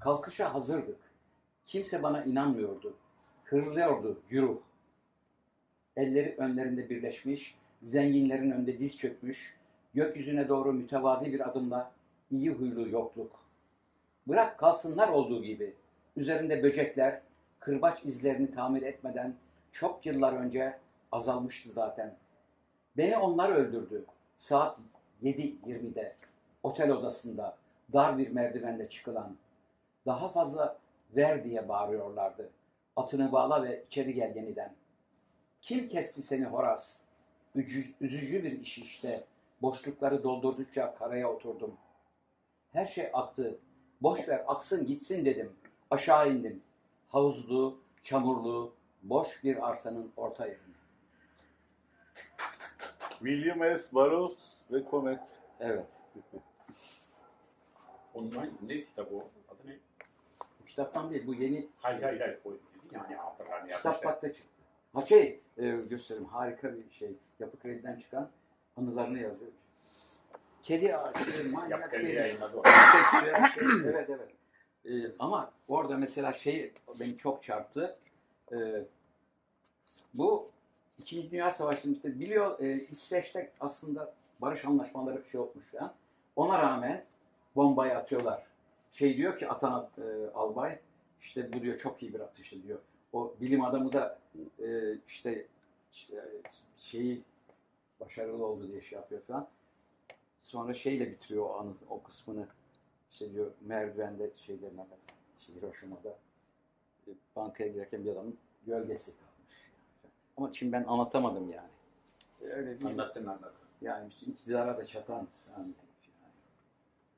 Kalkışa hazırdık. Kimse bana inanmıyordu. Hırlıyordu güruh. Elleri önlerinde birleşmiş, zenginlerin önünde diz çökmüş, gökyüzüne doğru mütevazi bir adımla iyi huylu yokluk. Bırak kalsınlar olduğu gibi. Üzerinde böcekler, kırbaç izlerini tamir etmeden çok yıllar önce azalmıştı zaten. Beni onlar öldürdü. Saat 7.20'de otel odasında dar bir merdivenle çıkılan. Daha fazla ver diye bağırıyorlardı. Atını bağla ve içeri gel yeniden. Kim kesti seni Horas? Ücü- üzücü bir iş işte. Boşlukları doldurdukça karaya oturdum. Her şey aktı. Boş ver aksın gitsin dedim. Aşağı indim. Havuzlu, çamurlu, boş bir arsanın orta yerine. William S. Burroughs ve Comet. Evet. Online ne kitabı o? Adı ne? Bu kitaptan değil. Bu yeni Hayır hayır hayır. O, yani hatıranı yapmışlar. kitaplıkta çıktı. Ha şey e, göstereyim. Harika bir şey. Yapı Kredi'den çıkan anılarını yazıyor. Kedi ağacı, manyak kedi. <laughs> evet evet. Ee, ama orada mesela şey beni çok çarptı. Ee, bu İkinci Dünya Savaşı'nda işte biliyor e, İsveç'te aslında barış anlaşmaları şey olmuş falan. Ona rağmen bombayı atıyorlar. Şey diyor ki atan e, albay işte bu diyor çok iyi bir atıştı diyor. O bilim adamı da e, işte şeyi başarılı oldu diye şey yapıyor falan. Sonra şeyle bitiriyor o anı, o kısmını. İşte diyor merdivende kadar, işte Hiroşima'da e, bankaya girerken bir adamın gölgesi kalmış. Ama şimdi ben anlatamadım yani. Öyle bir Anlattın anlattın. yani işte iktidara da çatan yani, yani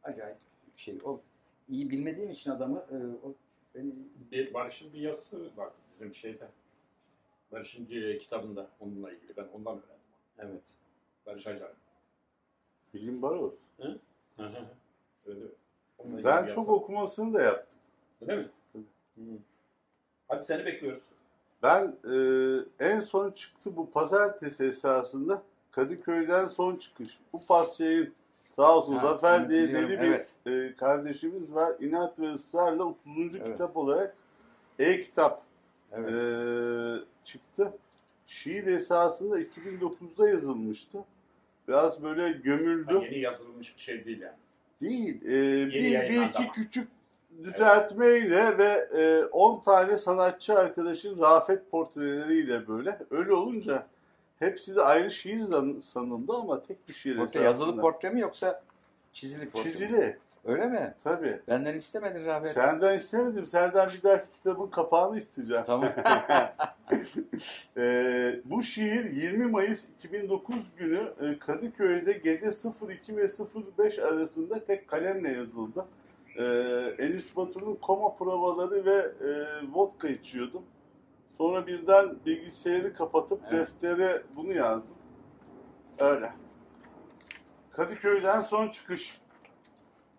acayip bir şey. O iyi bilmediğim için adamı e, o beni Bir Barış'ın bir yazısı var bizim şeyde. Barış'ın kitabında onunla ilgili. Ben ondan öğrendim. evet. Barış Acar. William Burroughs. Hı hı. Öyle. İlgili Ben çok okumasını da yaptım. Öyle mi? Hı. Hadi seni bekliyoruz. Ben e, en son çıktı bu pazartesi esasında Kadıköy'den son çıkış. Bu pasçayın sağ olsun Ha, Zafer diye deli bir evet. e, kardeşimiz var. İnat ve ısrarla 30. Evet. kitap olarak e-kitap Evet. e, çıktı. Şiir esasında 2009'da yazılmıştı. Biraz böyle gömüldü. Ha, yeni yazılmış bir şey değil yani. Değil. e, bir, bir iki ama. küçük düzeltmeyle ve e, 10 tane sanatçı arkadaşın rafet portreleriyle böyle. Öyle olunca hepsi de ayrı şiir sanıldı ama tek bir şiir Portre, esasında. yazılı portre mi yoksa çizili portre mi? Öyle mi? Tabii. Benden istemedin Rafet. Senden istemedim. Senden bir dahaki kitabın kapağını isteyeceğim. Tamam. <laughs> Ee, bu şiir 20 Mayıs 2009 günü e, Kadıköy'de gece 02 ve 05 arasında tek kalemle yazıldı. Ee, Enis Batur'un koma provaları ve e, vodka içiyordum. Sonra birden bilgisayarı kapatıp Evet. deftere bunu yazdım. Öyle. Kadıköy'den son çıkış.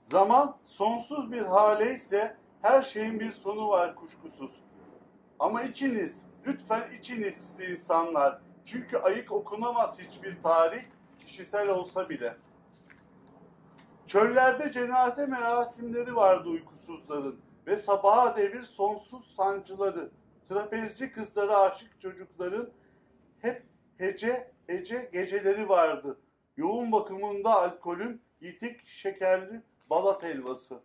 Zaman sonsuz bir hale ise her şeyin bir sonu var kuşkusuz. Ama içiniz, lütfen içiniz siz insanlar. Çünkü ayık okunamaz hiçbir tarih, kişisel olsa bile. Çöllerde cenaze merasimleri vardı uykusuzların ve sabaha devir sonsuz sancıları. Trapezci kızlara aşık çocukların hep hece hece geceleri vardı. Yoğun bakımında alkolün yitik şekerli balat helvası.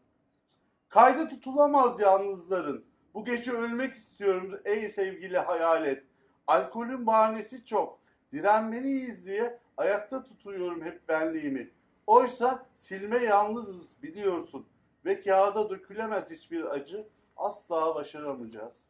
Kayda tutulamaz yalnızların. Bu gece ölmek istiyorum ey sevgili hayalet. Alkolün bahanesi çok. Direnmeliyiz diye ayakta tutuyorum hep benliğimi. Oysa silme yalnızız biliyorsun. Ve kağıda dökülemez hiçbir acı. Asla başaramayacağız.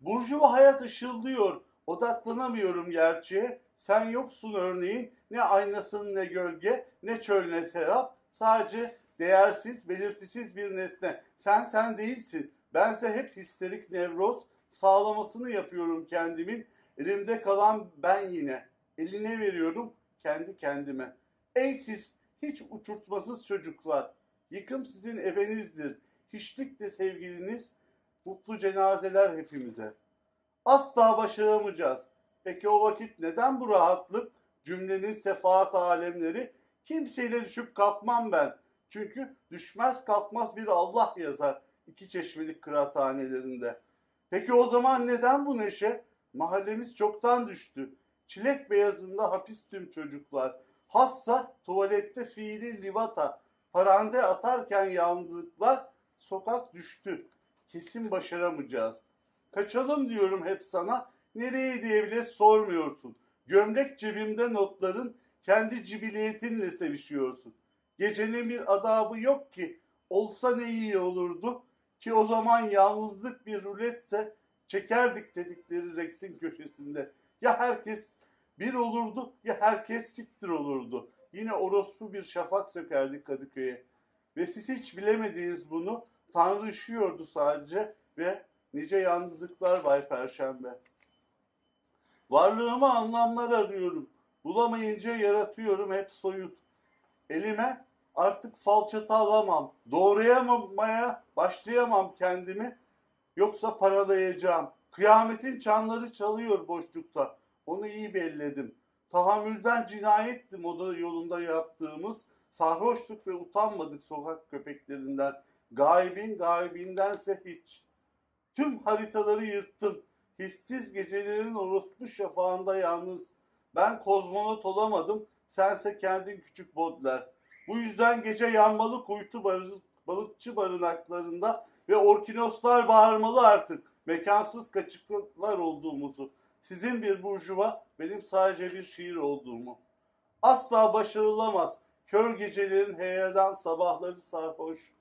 Burjuva hayat ışıldıyor. Odaklanamıyorum gerçeğe. Sen yoksun örneğin ne aynasın ne gölge ne çöl ne serap. Sadece değersiz, belirtisiz bir nesne. Sen sen değilsin. Bense hep histerik nevroz sağlamasını yapıyorum kendimin. Elimde kalan ben yine. Eline veriyorum kendi kendime. Ey siz hiç uçurtmasız çocuklar. Yıkım sizin ebenizdir. Hiçlik de sevgiliniz. Mutlu cenazeler hepimize. Asla başaramayacağız. Peki o vakit neden bu rahatlık? Cümlenin sefaat alemleri. Kimseyle düşüp kalkmam ben. Çünkü düşmez kalkmaz bir Allah yazar iki çeşmelik kıraathanelerinde. Peki o zaman neden bu neşe? Mahallemiz çoktan düştü. Çilek beyazında hapis tüm çocuklar. Hassa tuvalette fiili livata. Parande atarken yalnızlıklar sokak düştü. Kesin başaramayacağız. Kaçalım diyorum hep sana. Nereye diye bile sormuyorsun. Gömlek cebimde notların kendi cibiliyetinle sevişiyorsun. Gecenin bir adabı yok ki. Olsa ne iyi olurdu ki o zaman yalnızlık bir ruletse çekerdik dedikleri Rex'in köşesinde. Ya herkes bir olurdu ya herkes siktir olurdu. Yine orospu bir şafak sökerdik Kadıköy'e. Ve siz hiç bilemediğiniz bunu Tanrı üşüyordu sadece ve nice yalnızlıklar Bay Perşembe. Varlığıma anlamlar arıyorum. Bulamayınca yaratıyorum hep soyut. Elime artık falçata alamam. Doğrayamamaya başlayamam kendimi. Yoksa paralayacağım. Kıyametin çanları çalıyor boşlukta. Onu iyi belledim. Tahammülden cinayetti moda yolunda yaptığımız. Sarhoşluk ve utanmadık sokak köpeklerinden. Gaybin gaybindense hiç. Tüm haritaları yırttım. Hissiz gecelerin orospu şafağında yalnız. Ben kozmonot olamadım. Sense kendin küçük bodler. Bu yüzden gece yanmalı kuytu balıkçı barınaklarında ve orkinoslar bağırmalı artık. Mekansız kaçıklıklar olduğumuzu. Sizin bir burjuva, benim sadece bir şiir olduğumu. Asla başarılamaz. Kör gecelerin heyelan sabahları sarhoş.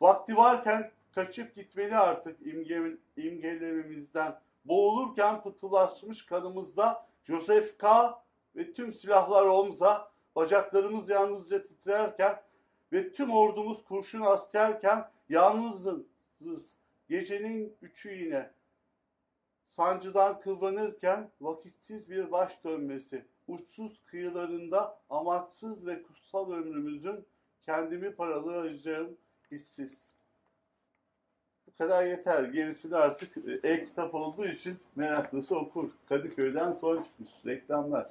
Vakti varken kaçıp gitmeli artık imge, imgelememizden. Boğulurken pıtılaşmış kanımızda Joseph K. ve tüm silahlar omza, bacaklarımız yalnızca titrerken ve tüm ordumuz kurşun askerken yalnızız. Gecenin üçü yine. Sancıdan kıvranırken vakitsiz bir baş dönmesi. Uçsuz kıyılarında amaçsız ve kutsal ömrümüzün kendimi paralayacağım hissiz. Kadar yeter. Gerisini artık e-kitap olduğu için meraklısı okur. Kadıköy'den son çıkmış reklamlar.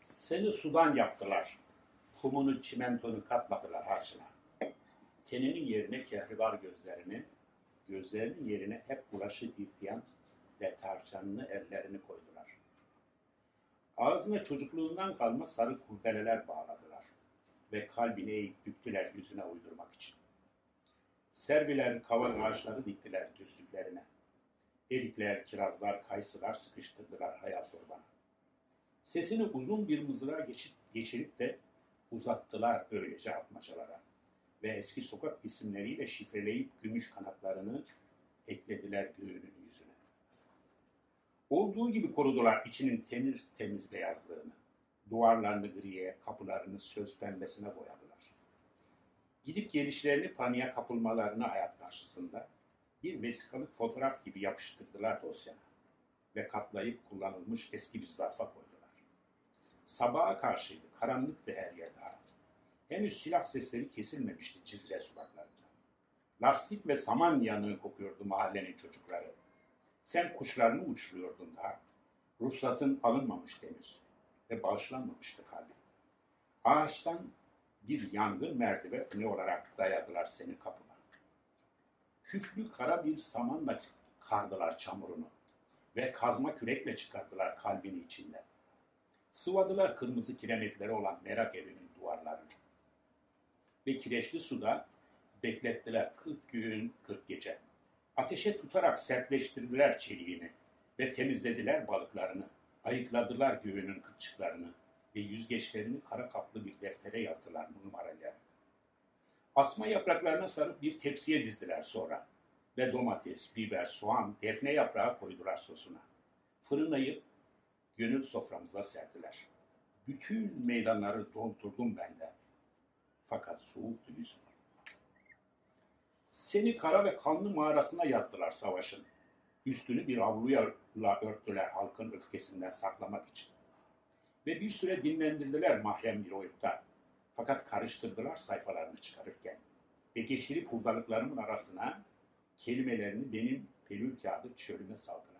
Seni sudan yaptılar. Kumunu, çimentonu katmadılar harcına. Teninin yerine kehribar gözlerini, gözlerinin yerine hep bulaşı ihtiyan ve tarçanlı ellerini koydular. Ağzına çocukluğundan kalma sarı kurdeleler bağladılar ve kalbini eğip büktüler yüzüne uydurmak için. Serviler kavan ağaçları diktiler düzlüklerine. Erikler, kirazlar, kayısılar sıkıştırdılar hayat orbana. Sesini uzun bir mızrağa geçip, geçirip de uzattılar öylece atmacalara. Ve eski sokak isimleriyle şifreleyip gümüş kanatlarını eklediler göğünün yüzüne. Olduğu gibi korudular içinin temiz temiz beyazlığını. Duvarlarını griye, kapılarını söz pembesine boyadılar. Gidip gelişlerini paniğe kapılmalarını hayat karşısında bir vesikalık fotoğraf gibi yapıştırdılar dosyana ve katlayıp kullanılmış eski bir zarfa koydular. Sabaha karşıydı, karanlıktı her yer daha. Henüz silah sesleri kesilmemişti Cizre sokaklarında. Lastik ve saman yanığı kokuyordu mahallenin çocukları. Sen kuşlarını uçuruyordun daha. Ruhsatın alınmamıştı henüz ve bağışlanmamıştı kalbin. Ağaçtan bir yangın merdiveni olarak dayadılar seni kapına. Küflü kara bir samanla kardılar çamurunu ve kazma kürekle çıkardılar kalbini içinden. Sıvadılar kırmızı kiremitleri olan merak evinin duvarlarını. Ve kireçli suda beklettiler kırk gün, kırk gece. Ateşe tutarak sertleştirdiler çeliğini ve temizlediler balıklarını. Ayıkladılar göğünün kırçıklarını ve yüzgeçlerini kara kaplı bir deftere yazdılar numaraları. Asma yapraklarına sarıp bir tepsiye dizdiler sonra ve domates, biber, soğan, defne yaprağı koydular sosuna. Fırınlayıp Gönül soframıza serdiler. Bütün meydanları doldurdum ben de. Fakat soğuktu yüzüm. Seni kara ve kanlı mağarasına yazdılar savaşın. Üstünü bir avluya örttüler halkın öfkesinden saklamak için. Ve bir süre dinlendirdiler mahrem bir oyukta. Fakat karıştırdılar sayfalarını çıkarırken. Ve geçirip hurdalıklarımın arasına kelimelerini benim pelül kağıdı çölüme saldılar.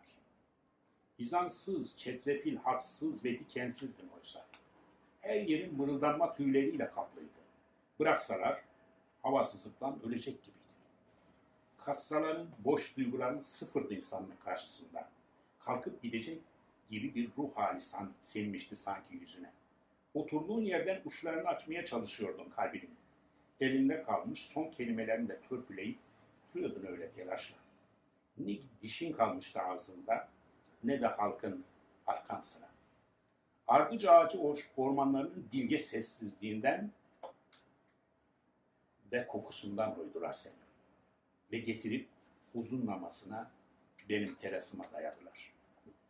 İzansız, çetrefil, haksız ve dikensizdim oysa. Her yerin mırıldanma tüyleriyle kaplıydı. Bıraksalar havasızlıktan ölecek gibiydi. Kassaların boş duyguların sıfırdı insanın karşısında. Kalkıp gidecek gibi bir ruh hali san, sinmişti sanki yüzüne. Oturduğun yerden uçlarını açmaya çalışıyordun kalbinin. Elinde kalmış son kelimelerini de törpüleyip duruyordun öyle telaşla. Ne dişin kalmıştı ağzında ne de halkın arkan sıra. Ardıç ağacı ormanlarının bilge sessizliğinden ve kokusundan uydular seni. Ve getirip uzunlamasına benim terasıma dayadılar.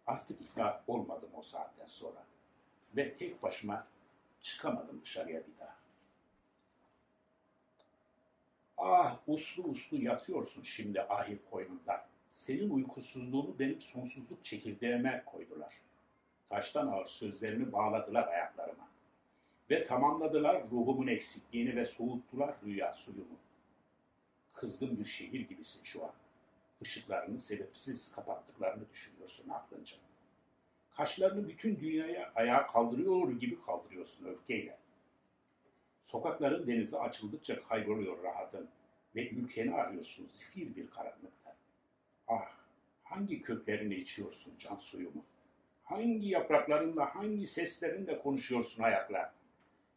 Artık iflah olmadım o saatten sonra. Ve tek başıma çıkamadım dışarıya bir daha. Ah uslu uslu yatıyorsun şimdi ahir koynunda. Senin uykusuzluğunu benim sonsuzluk çekirdeğime koydular. Taştan ağır sözlerini bağladılar ayaklarıma. Ve tamamladılar ruhumun eksikliğini ve soğuttular rüya suyumu. Kızgın bir şehir gibisin şu an. Işıklarını sebepsiz kapattıklarını düşünüyorsun aklınca. Kaşlarını bütün dünyaya ayağa kaldırıyor gibi kaldırıyorsun öfkeyle. Sokakların denize açıldıkça kayboluyor rahatın ve ülkeni arıyorsun zifir bir karanlıkta. Ah, hangi köklerini içiyorsun can suyumu? Hangi yapraklarınla, hangi seslerinle konuşuyorsun hayatla?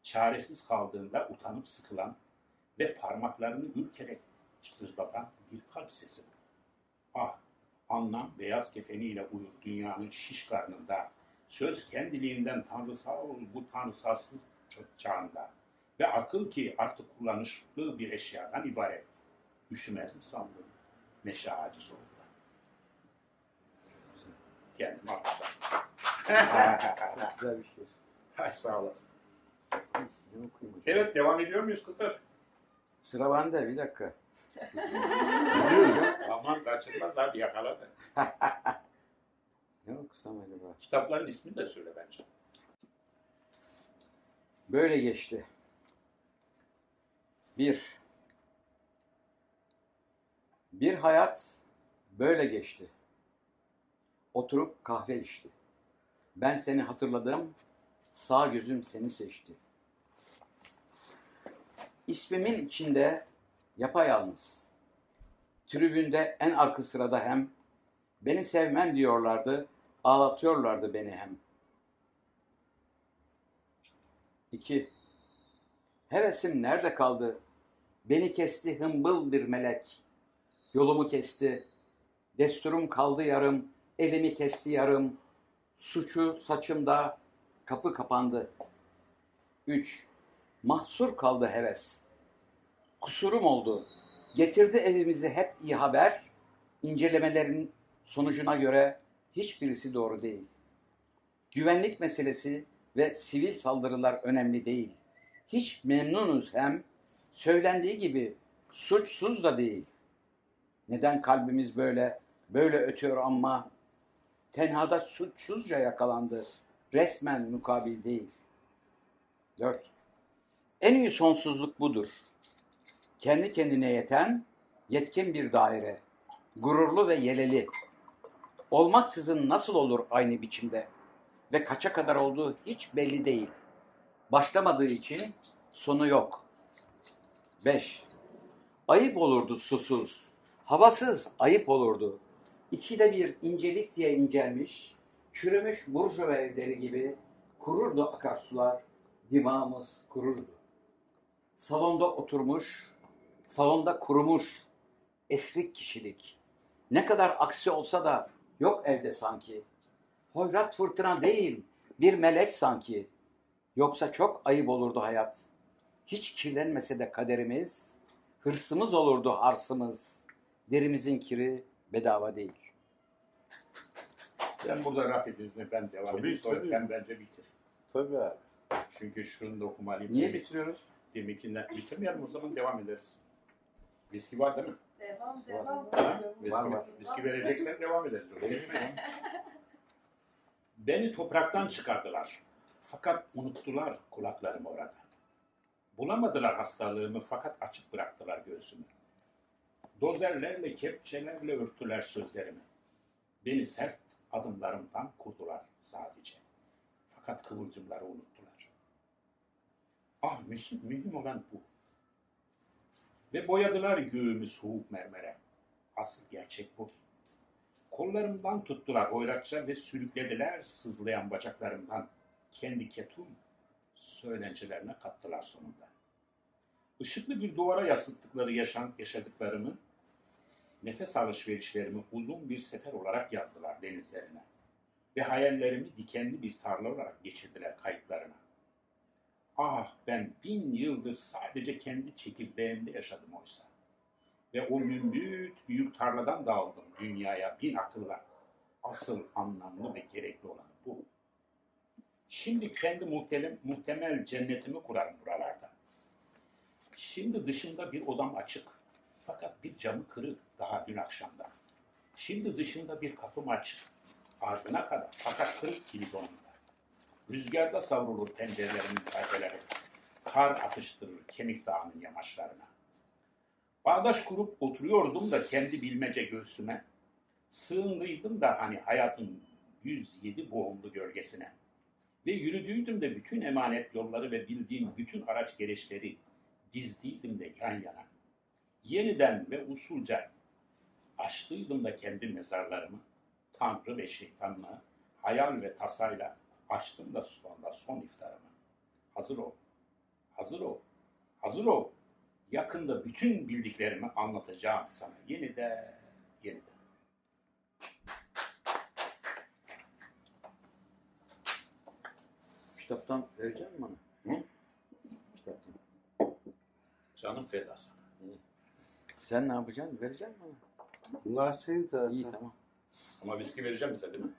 Çaresiz kaldığında utanıp sıkılan ve parmaklarını ürkerek çıtırdatan bir kalp sesi. Ah, anlam beyaz kefeniyle uyur dünyanın şiş karnında. Söz kendiliğinden tanrısal bu tanrısalsız çağında. Ve akıl ki artık kullanışlı bir eşyadan ibaret. Üşümez mi sandın meşe ağacı soğukta? Kendim almışlar. <laughs> Çok güzel bir şey. Hay sağ olasın. Evet devam ediyor muyuz kızlar? Sıra bende bir dakika. <laughs> Aman kaçırmaz abi yakaladı. Ne okusam acaba? Kitapların ismini de söyle bence. Böyle geçti. Bir. Bir hayat böyle geçti. Oturup kahve içti. Ben seni hatırladım, sağ gözüm seni seçti. İsmimin içinde yapayalnız. Tribünde en arka sırada hem beni sevmem diyorlardı, ağlatıyorlardı beni hem. İki. Hevesim nerede kaldı? Beni kesti hımbıl bir melek. Yolumu kesti. Desturum kaldı yarım. Elimi kesti yarım. Suçu saçımda. Kapı kapandı. Üç. Mahsur kaldı heves. Kusurum oldu. Getirdi evimizi hep iyi haber. İncelemelerin sonucuna göre hiçbirisi doğru değil. Güvenlik meselesi ve sivil saldırılar önemli değil. Hiç memnunuz hem söylendiği gibi suçsuz da değil. Neden kalbimiz böyle böyle ötüyor ama tenhada suçsuzca yakalandı. Resmen mukabil değil. 4. En iyi sonsuzluk budur. Kendi kendine yeten, yetkin bir daire. Gururlu ve yeleli. Olmaksızın nasıl olur aynı biçimde? Ve kaça kadar olduğu hiç belli değil. Başlamadığı için sonu yok. 5. Ayıp olurdu susuz. Havasız ayıp olurdu. İkide bir incelik diye incelmiş, çürümüş burjuva evleri gibi kururdu akarsular, dimağımız kururdu. Salonda oturmuş, salonda kurumuş, esrik kişilik. Ne kadar aksi olsa da yok evde sanki. Hoyrat fırtına değil, bir melek sanki. Yoksa çok ayıp olurdu hayat. Hiç kirlenmese de kaderimiz, hırsımız olurdu harsımız. Derimizin kiri bedava değil. Sen burada raf izni ben devam Tabii, edeyim. Sonra tabii. sen bence bitir. Tabii abi. Çünkü şunu da okumalıyım. Niye bitiriyoruz? Deminkinden bitirmeyelim o zaman devam ederiz. Viski var değil mi? Devam devam. Ha? Viski, Var, var. viski vereceksen devam ederiz. Beni topraktan çıkardılar. Fakat unuttular kulaklarımı orada. Bulamadılar hastalığımı fakat açık bıraktılar göğsümü. Dozerlerle, kepçelerle örttüler sözlerimi. Beni sert adımlarımdan kurdular sadece. Fakat kıvılcımları unuttular. Ah mühim, mühim olan bu. Ve boyadılar göğümü soğuk mermere. Asıl gerçek bu. Kollarımdan tuttular oyrakça ve sürüklediler sızlayan bacaklarımdan. Kendi ketum söylencilerine kattılar sonunda. Işıklı bir duvara yasıttıkları yaşan, yaşadıklarımı, nefes alışverişlerimi uzun bir sefer olarak yazdılar denizlerine. Ve hayallerimi dikenli bir tarla olarak geçirdiler kayıtlarına. Ah ben bin yıldır sadece kendi çekirdeğimde yaşadım oysa. Ve o mümbüt büyük tarladan dağıldım dünyaya bin akılla. Asıl anlamlı ve gerekli olan bu. Şimdi kendi muhtemel, muhtemel cennetimi kurarım buralarda. Şimdi dışında bir odam açık. Fakat bir camı kırık daha dün akşamdan. Şimdi dışında bir kapım açık. Ardına kadar fakat kırık kilit onunda. Rüzgarda savrulur pencerelerimin perdeleri. Kar atıştırır kemik dağının yamaçlarına. Bağdaş kurup oturuyordum da kendi bilmece göğsüme. Sığındıydım da hani hayatın 107 boğumlu gölgesine. Ve yürüdüydüm de bütün emanet yolları ve bildiğim bütün araç gereçleri dizdiydim de yan yana. Yeniden ve usulca açtıydım da kendi mezarlarımı. Tanrı ve şeytanla, hayal ve tasayla açtım da sonra son iftarımı. Hazır ol, hazır ol, hazır ol. Yakında bütün bildiklerimi anlatacağım sana yeniden, yeniden. Kitaptan verecek misin bana? Hı? Kitaptan. Canım feda sana. Sen ne yapacaksın? Verecek misin bana? Bunlar senin zaten. İyi tamam. Ama viski vereceğim bize değil mi?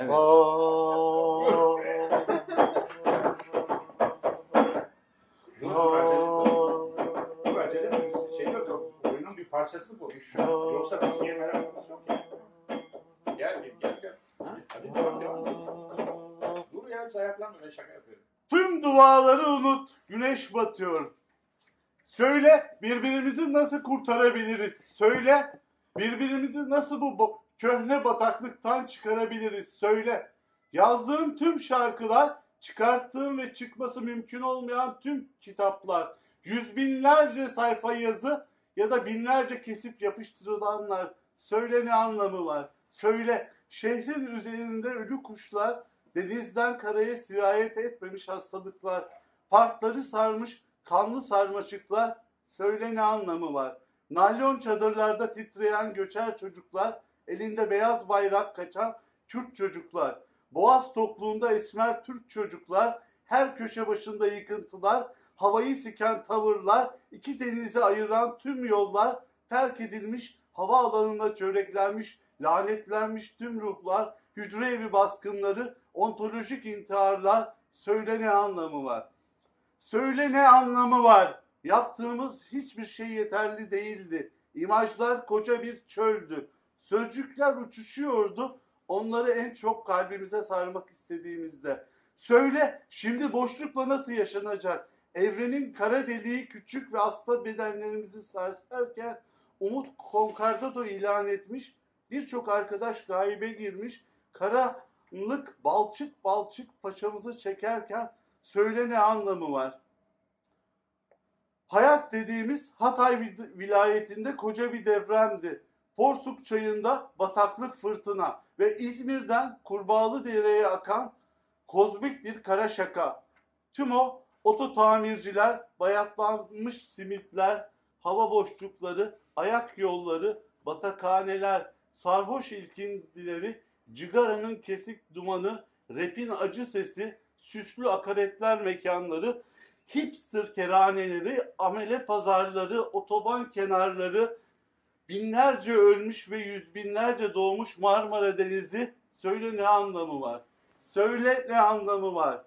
Evet. Dur acele, biz şey yok. Oyunun bir parçası bu. Yoksa viskiye merakımız yok ya. Gel gel gel. gel. Ha? Hadi devam devam. Dur ya hiç ayaklanma ben şaka yapıyorum. Tüm duaları unut. Güneş batıyor. Söyle birbirimizi nasıl kurtarabiliriz? Söyle birbirimizi nasıl bu köhne bataklıktan çıkarabiliriz? Söyle. Yazdığım tüm şarkılar, çıkarttığım ve çıkması mümkün olmayan tüm kitaplar, yüz binlerce sayfa yazı ya da binlerce kesip yapıştırılanlar. Söyle ne anlamı var? Söyle şehrin üzerinde ölü kuşlar, denizden karaya sirayet etmemiş hastalıklar, parkları sarmış kanlı sarmaşıklar, söyle ne anlamı var? Naylon çadırlarda titreyen göçer çocuklar, elinde beyaz bayrak kaçan Kürt çocuklar, boğaz tokluğunda esmer Türk çocuklar, her köşe başında yıkıntılar, havayı siken tavırlar, iki denizi ayıran tüm yollar, terk edilmiş, hava alanında çöreklenmiş, lanetlenmiş tüm ruhlar, hücre evi baskınları, ontolojik intiharlar, söyle ne anlamı var? Söyle ne anlamı var? Yaptığımız hiçbir şey yeterli değildi. İmajlar koca bir çöldü. Sözcükler uçuşuyordu. Onları en çok kalbimize sarmak istediğimizde. Söyle şimdi boşlukla nasıl yaşanacak? Evrenin kara deliği küçük ve hasta bedenlerimizi sarsarken Umut Konkardado ilan etmiş. Birçok arkadaş gaybe girmiş. Karanlık balçık balçık paçamızı çekerken söyle ne anlamı var? Hayat dediğimiz Hatay vil- vilayetinde koca bir depremdi. Porsuk çayında bataklık fırtına ve İzmir'den Kurbağalı Dere'ye akan kozmik bir kara şaka. Tüm o oto tamirciler, bayatlanmış simitler, hava boşlukları, ayak yolları, batakhaneler, sarhoş ilkindileri, cigaranın kesik dumanı, rapin acı sesi, süslü akaretler mekanları, hipster kerhaneleri, amele pazarları, otoban kenarları, binlerce ölmüş ve yüz binlerce doğmuş Marmara Denizi, Söyle ne anlamı var? Söyle ne anlamı var?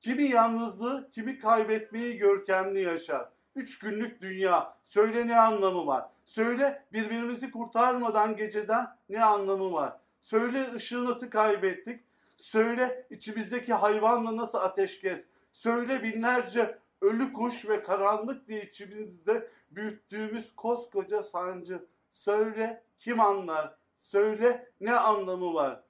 Kimi yalnızlığı, kimi kaybetmeyi görkemli yaşar. Üç günlük dünya. Söyle ne anlamı var? Söyle birbirimizi kurtarmadan geceden ne anlamı var? Söyle ışığı nasıl kaybettik? Söyle içimizdeki hayvanla nasıl ateşkes? Söyle binlerce ölü kuş ve karanlık diye içimizde büyüttüğümüz koskoca sancı. Söyle kim anlar? Söyle ne anlamı var?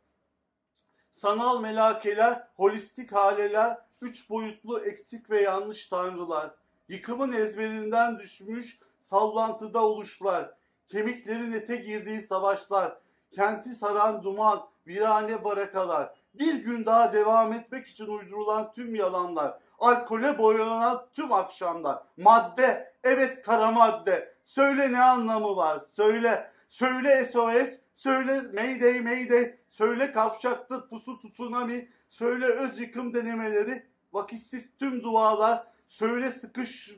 Sanal melakeler, holistik haleler, üç boyutlu eksik ve yanlış tanrılar, yıkımın ezberinden düşmüş sallantıda oluşlar, kemiklerin ete girdiği savaşlar, kenti saran duman, virane barakalar, bir gün daha devam etmek için uydurulan tüm yalanlar, alkole boyanan tüm akşamlar, madde, evet kara madde, söyle ne anlamı var, söyle, söyle SOS, söyle Mayday Mayday, söyle kavşaktır pusu tsunami, söyle öz yıkım denemeleri, vakitsiz tüm dualar, söyle sıkış,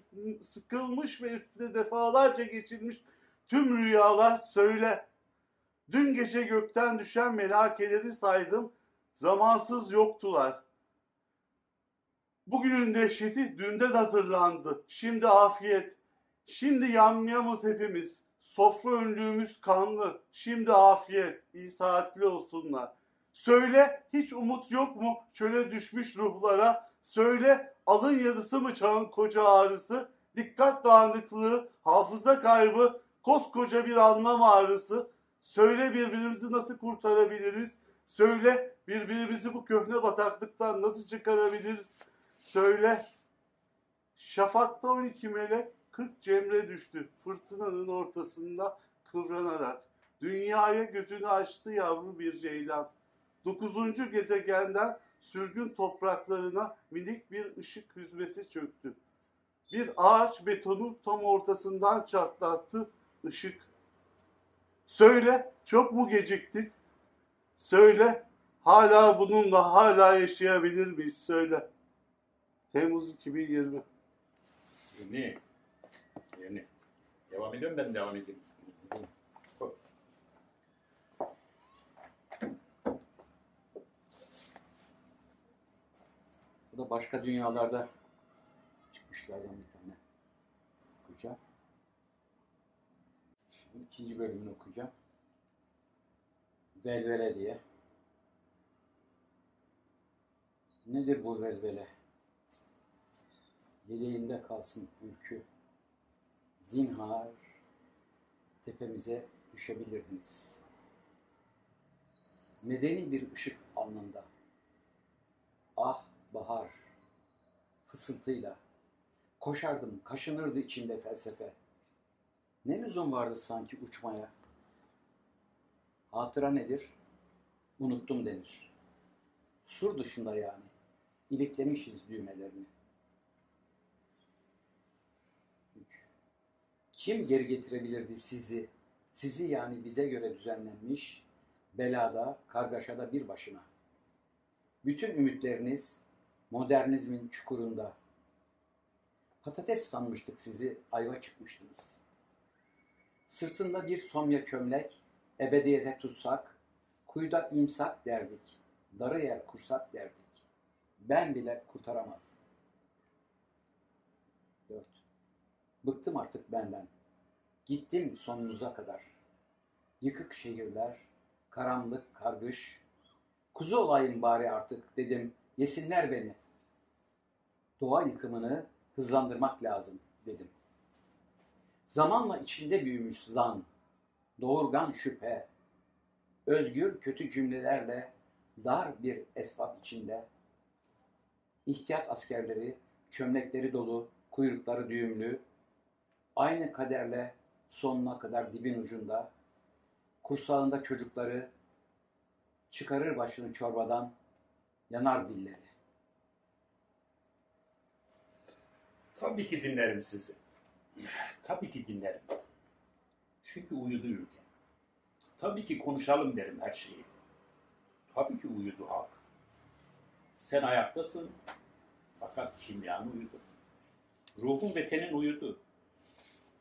sıkılmış ve üstüne defalarca geçilmiş tüm rüyalar, söyle. Dün gece gökten düşen melakeleri saydım, zamansız yoktular. Bugünün dehşeti dünden hazırlandı. Şimdi afiyet. Şimdi yamyamız hepimiz. Sofra önlüğümüz kanlı. Şimdi afiyet. İyi saatli olsunlar. Söyle hiç umut yok mu çöle düşmüş ruhlara? Söyle alın yazısı mı çağın koca ağrısı? Dikkat dağınıklığı, hafıza kaybı, koskoca bir anlam ağrısı. Söyle birbirimizi nasıl kurtarabiliriz? Söyle birbirimizi bu köhne bataklıktan nasıl çıkarabiliriz? Söyle. Şafakta 12 melek 40 cemre düştü fırtınanın ortasında kıvranarak. Dünyaya götünü açtı yavru bir ceylan. Dokuzuncu gezegenden sürgün topraklarına minik bir ışık hüzmesi çöktü. Bir ağaç betonu tam ortasından çatlattı ışık. Söyle çok mu geciktik? Söyle hala bununla hala yaşayabilir miyiz? Söyle. Temmuz 2020. Yeni. Yeni. Devam ediyorum ben devam edeyim. Bu da başka dünyalarda çıkmışlardan bir tane. Okuyacağım. Şimdi ikinci bölümünü okuyacağım. Velvele diye. Nedir bu velvele? Yeleğinde kalsın ülkü. Zinhar tepemize düşebilirdiniz. Medeni bir ışık alnında. Ah bahar fısıltıyla. Koşardım, kaşınırdı içimde felsefe. Ne lüzum vardı sanki uçmaya? Hatıra nedir? Unuttum denir. Sur dışında yani. İliklemişiz düğmelerini. Kim geri getirebilirdi sizi? Sizi yani bize göre düzenlenmiş, belada, kargaşada bir başına. Bütün ümitleriniz modernizmin çukurunda. Patates sanmıştık sizi, ayva çıkmışsınız. Sırtında bir somya çömlek, ebediyete tutsak, kuyuda imsak derdik, darı yer kursak derdik. Ben bile kurtaramazdım. 4. Bıktım artık benden. Gittim sonunuza kadar. Yıkık şehirler, karanlık, kargış. Kuzu olayım bari artık dedim. Yesinler beni. Doğa yıkımını hızlandırmak lazım dedim. Zamanla içinde büyümüş zan, doğurgan şüphe, özgür kötü cümlelerle dar bir esbab içinde, ihtiyat askerleri, çömlekleri dolu, kuyrukları düğümlü, aynı kaderle sonuna kadar dibin ucunda, kursağında çocukları, çıkarır başını çorbadan, yanar dilleri. Tabii ki dinlerim sizi. Tabii ki dinlerim. Çünkü uyudu ülke. Tabii ki konuşalım derim her şeyi. Tabii ki uyudu halk. Sen ayaktasın fakat kimyan uyudu. Ruhun ve tenin uyudu.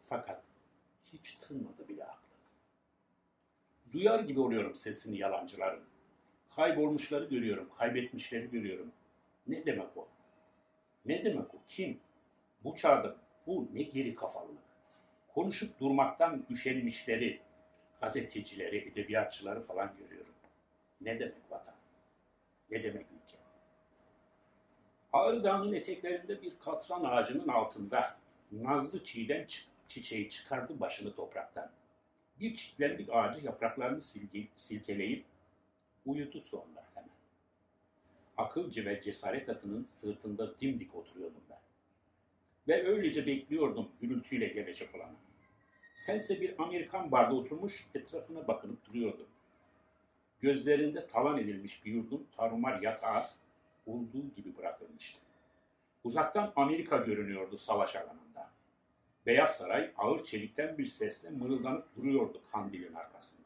Fakat hiç tınmadı bile aklın. Duyar gibi oluyorum sesini yalancıların. Kaybolmuşları görüyorum, kaybetmişleri görüyorum. Ne demek o? Ne demek o? Kim? Bu çağda bu ne geri kafalılık. Konuşup durmaktan üşenmişleri, gazetecileri, edebiyatçıları falan görüyorum. Ne demek vatan? Ne demek ülke? Ağrı Dağı'nın eteklerinde bir katran ağacının altında nazlı çiğdem çiçeği çıkardı başını topraktan. Bir çitlendik ağacı yapraklarını silkeleyip uyudu sonra hemen. Akılcı ve cesaret atının sırtında dimdik oturuyordum ben. Ve öylece bekliyordum gürültüyle gelecek olanı. Sense bir Amerikan barda oturmuş etrafına bakınıp duruyordun. Gözlerinde talan edilmiş bir yurdun tarumar yatağı olduğu gibi bırakılmıştı. Uzaktan Amerika görünüyordu savaş alanında. Beyaz Saray ağır çelikten bir sesle mırıldanıp duruyordu kandilin arkasında.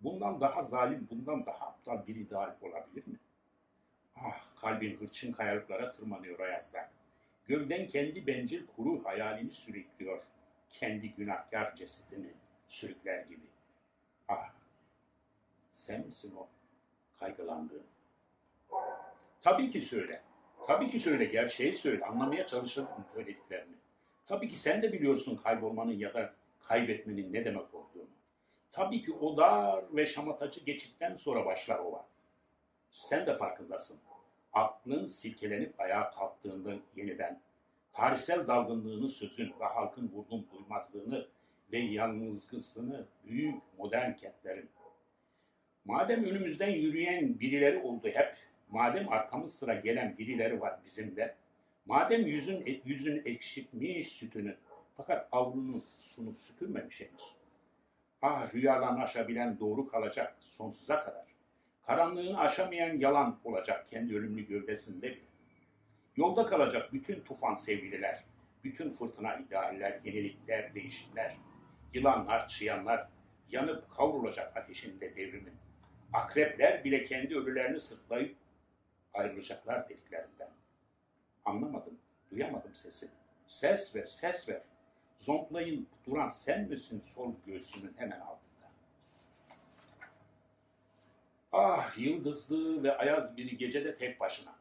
Bundan daha zalim, bundan daha aptal bir ideal olabilir mi? Ah kalbin hırçın kayalıklara tırmanıyor Ayaz'da. Gövden kendi bencil kuru hayalini sürüklüyor. Kendi günahkar cesedini sürükler gibi. Ah sen misin o kaygılandığın? Tabii ki söyle. Tabii ki söyle, gerçeği söyle. Anlamaya çalışırım söylediklerini. Tabii ki sen de biliyorsun kaybolmanın ya da kaybetmenin ne demek olduğunu. Tabii ki o dar ve şamatacı geçitten sonra başlar o var. Sen de farkındasın. Aklın silkelenip ayağa kalktığında yeniden tarihsel dalgınlığını sözün ve halkın vurdum duymazlığını ve yalnızlığını büyük modern kentlerin. Madem önümüzden yürüyen birileri oldu hep, madem arkamız sıra gelen birileri var bizim de, madem yüzün, yüzün ekşitmiş sütünü fakat avrunu sunup süpürmemiş henüz. Ah rüyadan aşabilen doğru kalacak sonsuza kadar. Karanlığını aşamayan yalan olacak kendi ölümlü gövdesinde bile. Yolda kalacak bütün tufan sevgililer, bütün fırtına idealler, yenilikler, değişimler, yılanlar, çıyanlar, yanıp kavrulacak ateşinde devrimin. Akrepler bile kendi ölülerini sırtlayıp ayrılacaklar deliklerinden. Anlamadım, duyamadım sesi. Ses ver, ses ver. Zonklayın duran sen misin sol göğsümün hemen altında? Ah yıldızlı ve ayaz bir gecede tek başına.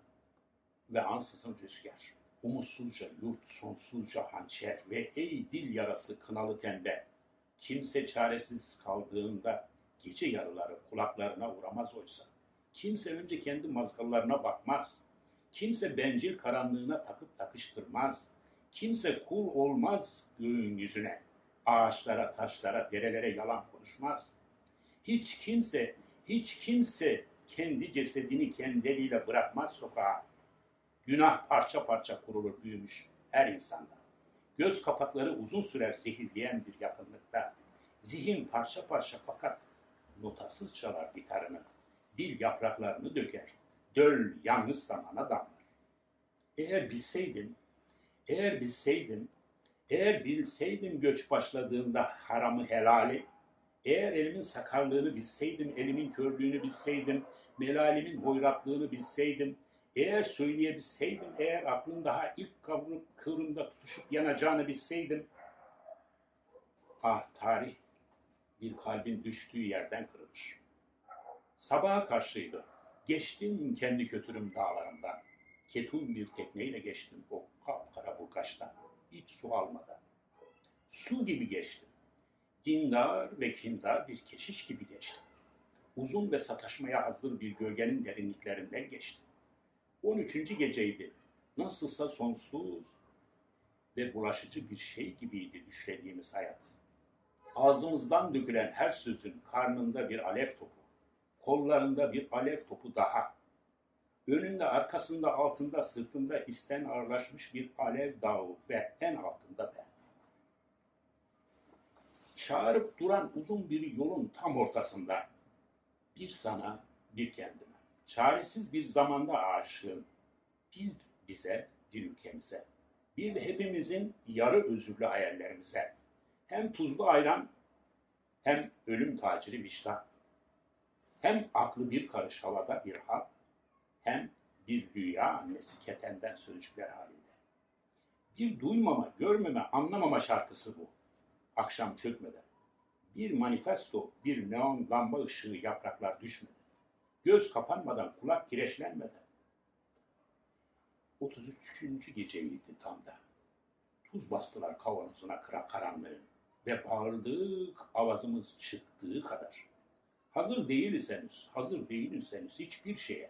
Ve ansızın rüzgar. Umutsuzca yurt, sonsuzca hançer ve ey dil yarası kınalı tende. Kimse çaresiz kaldığında gece yarıları kulaklarına uğramaz oysa. Kimse önce kendi mazgallarına bakmaz. Kimse bencil karanlığına takıp takıştırmaz. Kimse kul olmaz göğün yüzüne. Ağaçlara, taşlara, derelere yalan konuşmaz. Hiç kimse, hiç kimse kendi cesedini kendi eliyle bırakmaz sokağa. Günah parça parça kurulur büyümüş her insanda. Göz kapakları uzun sürer zehirleyen bir yakınlıkta. Zihin parça parça fakat notasız çalar gitarını. Dil yapraklarını döker. Döl yalnız zamana damlar. Eğer bilseydin, eğer bilseydin, eğer bilseydim göç başladığında haramı helali, eğer elimin sakarlığını bilseydim, elimin körlüğünü bilseydim, melalimin hoyratlığını bilseydim, eğer söyleyebilseydim, eğer aklın daha ilk kavrulup kıvrımda tutuşup yanacağını bilseydim, ah tarih bir kalbin düştüğü yerden kırılır. Sabaha karşıydı. Geçtim kendi kötürüm dağlarından. Ketul bir tekneyle geçtim o kapkara burkaçtan. Hiç su almadan. Su gibi geçtim. Dindar ve kindar bir keşiş gibi geçtim. Uzun ve sataşmaya hazır bir gölgenin derinliklerinden geçtim. 13. geceydi. Nasılsa sonsuz ve bulaşıcı bir şey gibiydi düşlediğimiz hayat. Ağzımızdan dökülen her sözün karnında bir alev topu, kollarında bir alev topu daha. Önünde, arkasında, altında, sırtında isten ağırlaşmış bir alev dağı ve en altında ben. Çağırıp duran uzun bir yolun tam ortasında bir sana, bir kendime. Çaresiz bir zamanda aşığım. Bir bize, bir ülkemize. Bir de hepimizin yarı özürlü hayallerimize. Hem tuzlu ayran, hem ölüm taciri vicdan. Hem aklı bir karış havada bir hal, hem bir rüya annesi ketenden sözcükler halinde. Bir duymama, görmeme, anlamama şarkısı bu. Akşam çökmeden. Bir manifesto, bir neon lamba ışığı yapraklar düşmeden. Göz kapanmadan, kulak kireçlenmeden. 33. geceydi tam da. Tuz bastılar kavanozuna kıra karanlığın ve bağırdık avazımız çıktığı kadar. Hazır değiliz henüz, hazır değiliz henüz hiçbir şeye.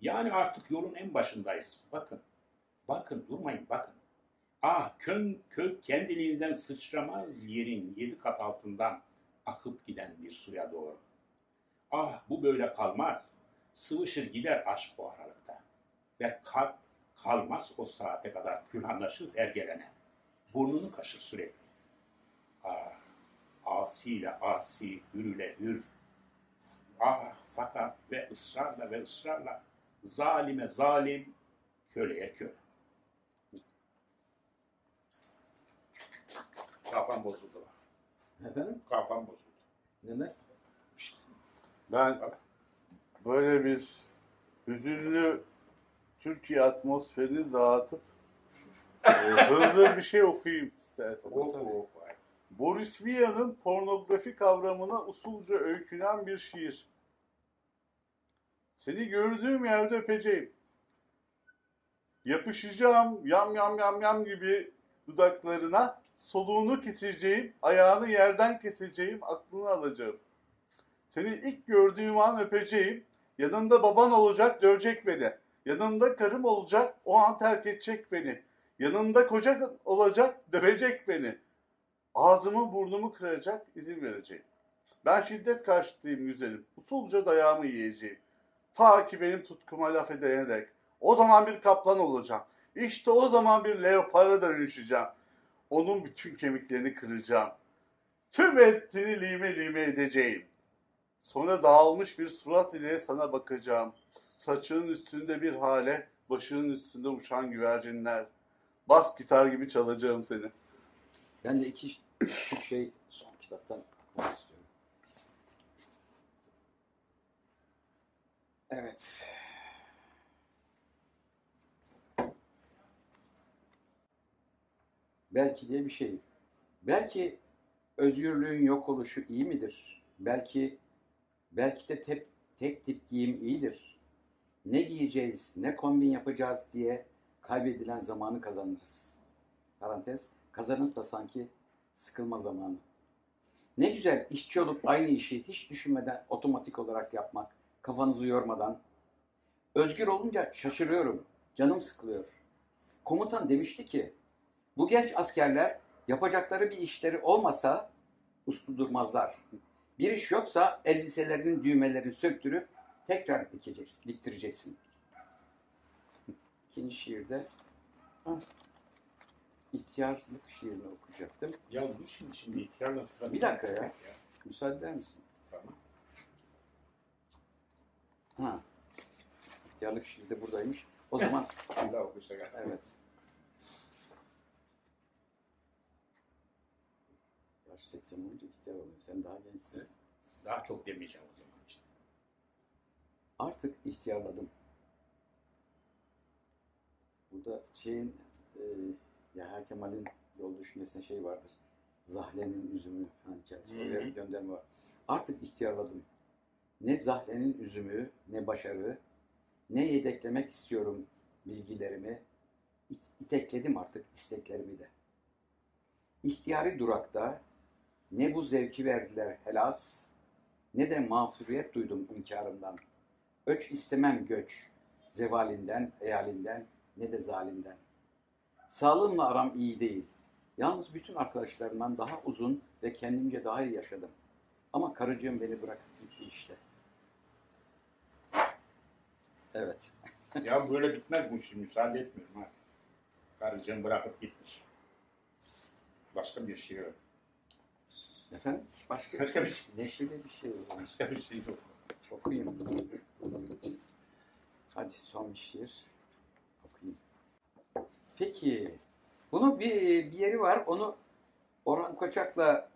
Yani artık yolun en başındayız. Bakın, bakın durmayın bakın. Ah kön, kök kendiliğinden sıçramaz yerin yedi kat altından akıp giden bir suya doğru. Ah bu böyle kalmaz. Sıvışır gider aşk bu aralıkta. Ve kalp kalmaz o saate kadar külhanlaşır ergelene. Burnunu kaşır sürekli. Ah, asiyle asi, hürüle hür. Ah fakat ve ısrarla ve ısrarla zalime zalim, köleye köle. Kafam bozuldu. Efendim? Kafam bozuldu. Neden? Ben böyle bir hüzünlü Türkiye atmosferini dağıtıp e, hızlı bir şey okuyayım istersen. Oh, oh, vay. Boris Vian'ın pornografi kavramına usulca öykünen bir şiir. Seni gördüğüm yerde öpeceğim. Yapışacağım yam yam yam yam gibi dudaklarına, soluğunu keseceğim, ayağını yerden keseceğim, aklını alacağım. Seni ilk gördüğüm an öpeceğim, yanında baban olacak dövecek beni. Yanında karım olacak o an terk edecek beni. Yanında koca olacak dövecek beni. Ağzımı burnumu kıracak izin vereceğim. Ben şiddet karşıtıyım güzelim. Usulca dayağımı yiyeceğim. Ta ki benim tutkuma laf edene dek. O zaman bir kaplan olacağım. İşte o zaman bir leopara dönüşeceğim. Onun bütün kemiklerini kıracağım. Tüm etini lime lime edeceğim. Sonra dağılmış bir surat ile sana bakacağım. Saçının üstünde bir hale, başının üstünde uçan güvercinler. Bas gitar gibi çalacağım seni. Ben de iki küçük şey son kitaptan okumak istiyorum. Evet. Belki diye bir şey. Belki özgürlüğün yok oluşu iyi midir? Belki belki de tek, tek tip giyim iyidir. Ne giyeceğiz, ne kombin yapacağız diye kaybedilen zamanı kazanırız. Parantez, kazanıp da sanki sıkılma zamanı. Ne güzel işçi olup aynı işi hiç düşünmeden otomatik olarak yapmak, kafanızı yormadan. Özgür olunca şaşırıyorum, canım sıkılıyor. Komutan demişti ki, bu genç askerler yapacakları bir işleri olmasa uslu durmazlar. Bir iş yoksa elbiselerinin düğmelerini söktürüp tekrar dikeceksin, diktireceksin. <laughs> İkinci şiirde ha, ihtiyarlık şiirini okuyacaktım. Ya dur şimdi şimdi ihtiyarla sırası. Bir dakika ya. Müsaade eder misin? Tamam. Ha. İhtiyarlık şiiri de buradaymış. O zaman <laughs> Allah okuşa gel. evet. Yaş 80 olunca ihtiyar oluyor. Sen daha gençsin. Daha çok demeyeceğim o zaman işte. Artık ihtiyarladım. Burada şeyin e, Yahya Kemal'in yol düşünmesine şey vardır. Zahlenin üzümü hani kendisi oraya bir gönderme var. Artık ihtiyarladım. Ne zahlenin üzümü, ne başarı, ne yedeklemek istiyorum bilgilerimi. İt- itekledim artık isteklerimi de. İhtiyari durakta ne bu zevki verdiler helas, ne de mağfuriyet duydum inkarımdan. Öç istemem göç, zevalinden, eyalinden, ne de zalimden. Sağlığımla aram iyi değil. Yalnız bütün arkadaşlarımdan daha uzun ve kendimce daha iyi yaşadım. Ama karıcığım beni bırakıp gitti işte. Evet. <laughs> ya böyle bitmez bu iş. Müsaade etmiyorum ha. Karıcığım bırakıp gitmiş. Başka bir şey yok. Efendim? Başka, Başka bir şey. Neşeli bir şey zaman. Başka bir şey yok. Okuyayım. Hadi son bir şiir. Peki. Bunun bir, bir yeri var. Onu Orhan Koçak'la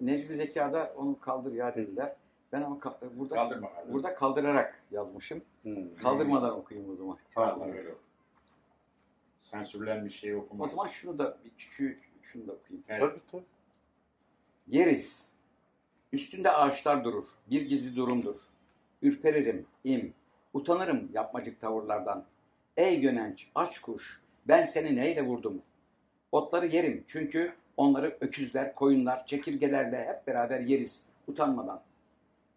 Necmi Zeka'da onu kaldır ya dediler. Ben ama ka- burada Kaldırma burada kaldırarak yazmışım. Hmm. Kaldırmadan okuyayım o zaman. Allah öyle. Sansürlenmiş şey O zaman şunu da bir şu, şunu da okuyayım. Evet. Tabii tabii. Yeriz. Üstünde ağaçlar durur. Bir gizli durumdur. ürperirim, im. Utanırım yapmacık tavırlardan. Ey gönenç, aç kuş, ben seni neyle vurdum? Otları yerim çünkü onları öküzler, koyunlar, çekirgelerle hep beraber yeriz utanmadan.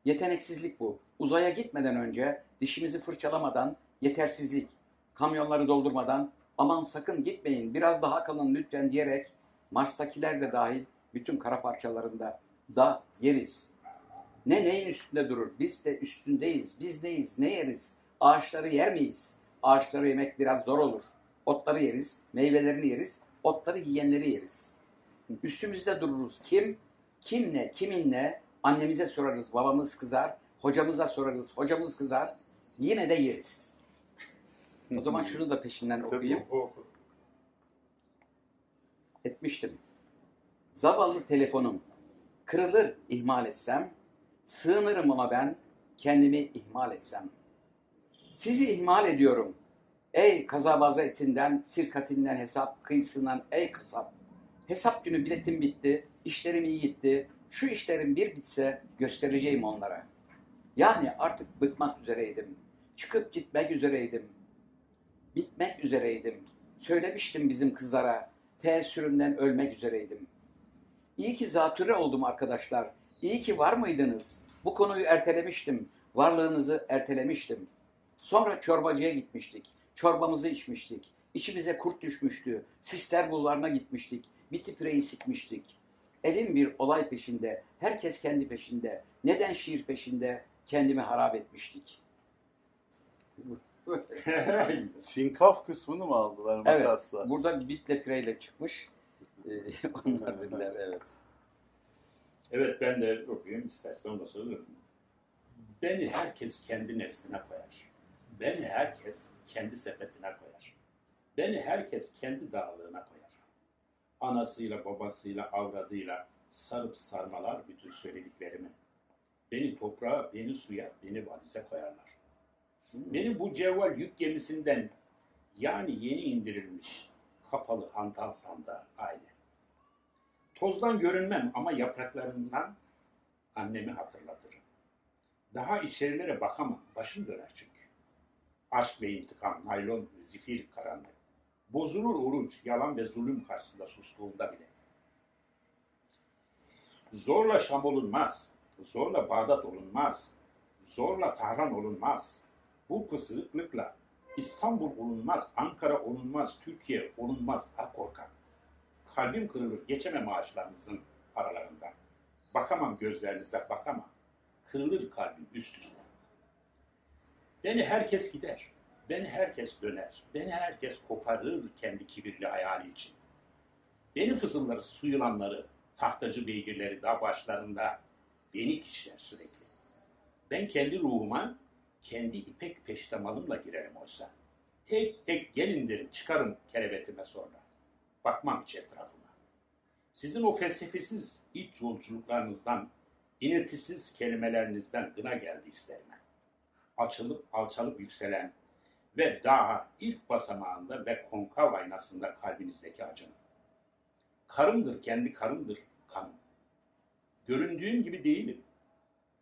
Yeteneksizlik bu. Uzaya gitmeden önce dişimizi fırçalamadan yetersizlik. Kamyonları doldurmadan aman sakın gitmeyin biraz daha kalın lütfen diyerek Mars'takiler de dahil bütün kara parçalarında da yeriz. Ne neyin üstünde durur? Biz de üstündeyiz. Biz neyiz? Ne yeriz? Ağaçları yer miyiz? Ağaçları yemek biraz zor olur. Otları yeriz, meyvelerini yeriz, otları yiyenleri yeriz. Üstümüzde dururuz. Kim? Kimle, kiminle? Annemize sorarız, babamız kızar. Hocamıza sorarız, hocamız kızar. Yine de yeriz. O zaman <laughs> şunu da peşinden okuyayım. Etmiştim. Zavallı telefonum kırılır ihmal etsem, sığınırım ona ben kendimi ihmal etsem. Sizi ihmal ediyorum. Ey kazabaza etinden, sirkatinden hesap, kıyısından ey kasap. Hesap günü biletim bitti, işlerim iyi gitti. Şu işlerim bir bitse göstereceğim onlara. Yani artık bıkmak üzereydim. Çıkıp gitmek üzereydim. Bitmek üzereydim. Söylemiştim bizim kızlara. Teessürümden ölmek üzereydim. İyi ki zatürre oldum arkadaşlar. İyi ki var mıydınız? Bu konuyu ertelemiştim. Varlığınızı ertelemiştim. Sonra çorbacıya gitmiştik. Çorbamızı içmiştik. İçimize kurt düşmüştü. Sister bulvarına gitmiştik. Biti pireyi sikmiştik. Elim bir olay peşinde. Herkes kendi peşinde. Neden şiir peşinde? Kendimi harap etmiştik. <laughs> Sinkaf kısmını mı aldılar Evet. makasla? Burada bitle pireyle çıkmış. Ee, <laughs> Onlar dediler evet. Evet ben de okuyayım istersen ondan sonra. Beni herkes kendi nesline koyar. Beni herkes kendi sepetine koyar. Beni herkes kendi dağlığına koyar. Anasıyla, babasıyla, avradıyla sarıp sarmalar bütün söylediklerimi. Beni toprağa, beni suya, beni valize koyarlar. Beni bu cevval yük gemisinden yani yeni indirilmiş kapalı hantal sandığa aile. Tozdan görünmem ama yapraklarından annemi hatırlatırım. Daha içerilere bakamam, başım döner çünkü. Aşk ve intikam, naylon zifir karanlık. Bozulur oruç, yalan ve zulüm karşısında sustuğumda bile. Zorla Şam olunmaz, zorla Bağdat olunmaz, zorla Tahran olunmaz. Bu kısırıklıkla İstanbul olunmaz, Ankara olunmaz, Türkiye olunmaz. Ha korkak. Kalbim kırılır, geçemem ağaçlarınızın aralarından. Bakamam gözlerinize, bakamam. Kırılır kalbim üst üste. Beni herkes gider, beni herkes döner, beni herkes koparır kendi kibirli hayali için. Beni fızılları, su yılanları, tahtacı beygirleri dağ başlarında beni kişiler sürekli. Ben kendi ruhuma, kendi ipek peştemalımla girerim oysa. Tek tek gelin derim, çıkarım kerebetime sonra. Bakmam hiç etrafıma. Sizin o felsefesiz iç yolculuklarınızdan, iniltisiz kelimelerinizden gına geldi isterime. Açılıp alçalıp yükselen ve daha ilk basamağında ve konkav aynasında kalbinizdeki acının. Karımdır, kendi karımdır kanım. Göründüğüm gibi değilim.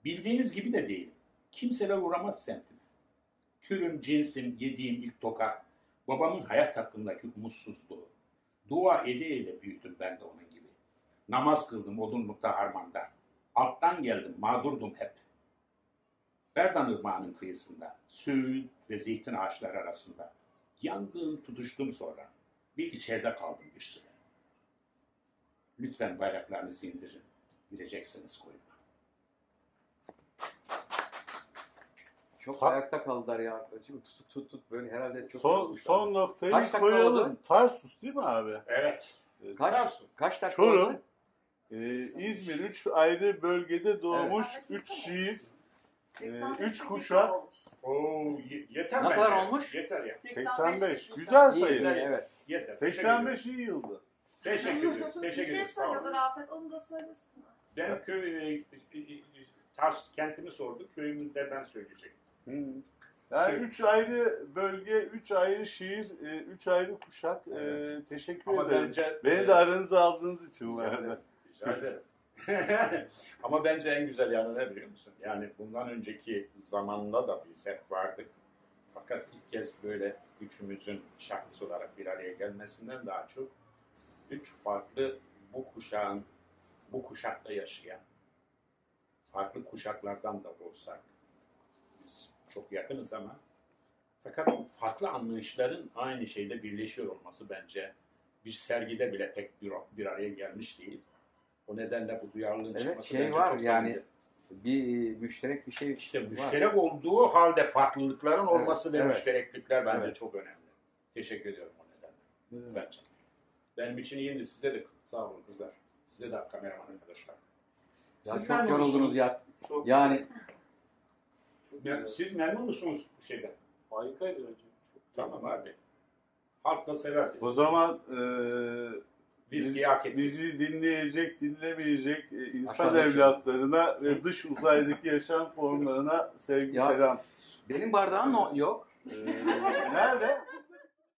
Bildiğiniz gibi de değilim. Kimseler uğramaz semtime. Türüm, cinsim, yediğim ilk tokat, babamın hayat hakkındaki umutsuzluğu. Dua ede ede büyüdüm ben de onun gibi. Namaz kıldım odunlukta harmanda. Alttan geldim, mağdurdum hep. Berdan Irmağı'nın kıyısında, Söğüt ve zeytin ağaçları arasında. Yangın tutuştum sonra. Bir içeride kaldım bir süre. Lütfen bayraklarınızı indirin. Gireceksiniz koyuna. Çok Ha- ayakta kaldılar ya arkadaşım. Tut tut tut böyle herhalde çok Son, yorulmuşlar. son noktayı Kaç dakika koyalım. oldu? Tarsus değil mi abi? Evet. Ee, Kaç, kaç dakika Çorum, oldu? e, İzmir, üç ayrı bölgede doğmuş, üç şiir, e, üç kuşak, Oo, ye- yeter Ne bence. kadar olmuş? Yeter ya. 85. Güzel sayı. iyi, evet. Yeter. 85 iyi yıldı. Teşekkür ediyoruz. Bir Teşekkür şey ediyoruz. Sağ söylüyordu. Rafet, onu da söylesin. Ben köy, e, e, Tars kentimi sordu. Köyümü de ben söyleyecektim. Yani Şey- üç ayrı bölge, üç ayrı şiir, e, üç ayrı kuşak. E, teşekkür Ama ederim. bence... Beni de aranıza aldığınız için bu Rica arada. ederim. Rica ederim. Ama bence en güzel yanı ne biliyor musun? Yani bundan önceki zamanda da biz hep vardık. Fakat ilk kez böyle üçümüzün şahıs olarak bir araya gelmesinden daha çok üç farklı bu kuşağın, bu kuşakta yaşayan, farklı kuşaklardan da olsak, biz çok yakınız ama fakat farklı anlayışların aynı şeyde birleşiyor olması bence bir sergide bile pek bir, bir araya gelmiş değil. O nedenle bu duyarlılığın Evet, çıkması şey bence var çok yani. önemli. Bir müşterek bir şey İşte var. müşterek olduğu halde farklılıkların olması ve evet. müştereklikler bence Evet. çok önemli. Teşekkür ediyorum o nedenle. Evet. Bence. Benim için iyiydi. Size de sağ olun kızlar. Size de kameraman arkadaşlar. Ya Siz çok yoruldunuz ya. Çok Yani çok. Siz memnun musunuz bu şeyden? harikaydı. Çok Tamam abi. Halk da sever. O zaman eee Viskiyi hak ettik. bizi dinleyecek, dinlemeyecek e, insan Aşağıdaki. evlatlarına ve dış uzaydaki yaşam formlarına sevgi Ya- selam. benim bardağım yok. Eee, nerede?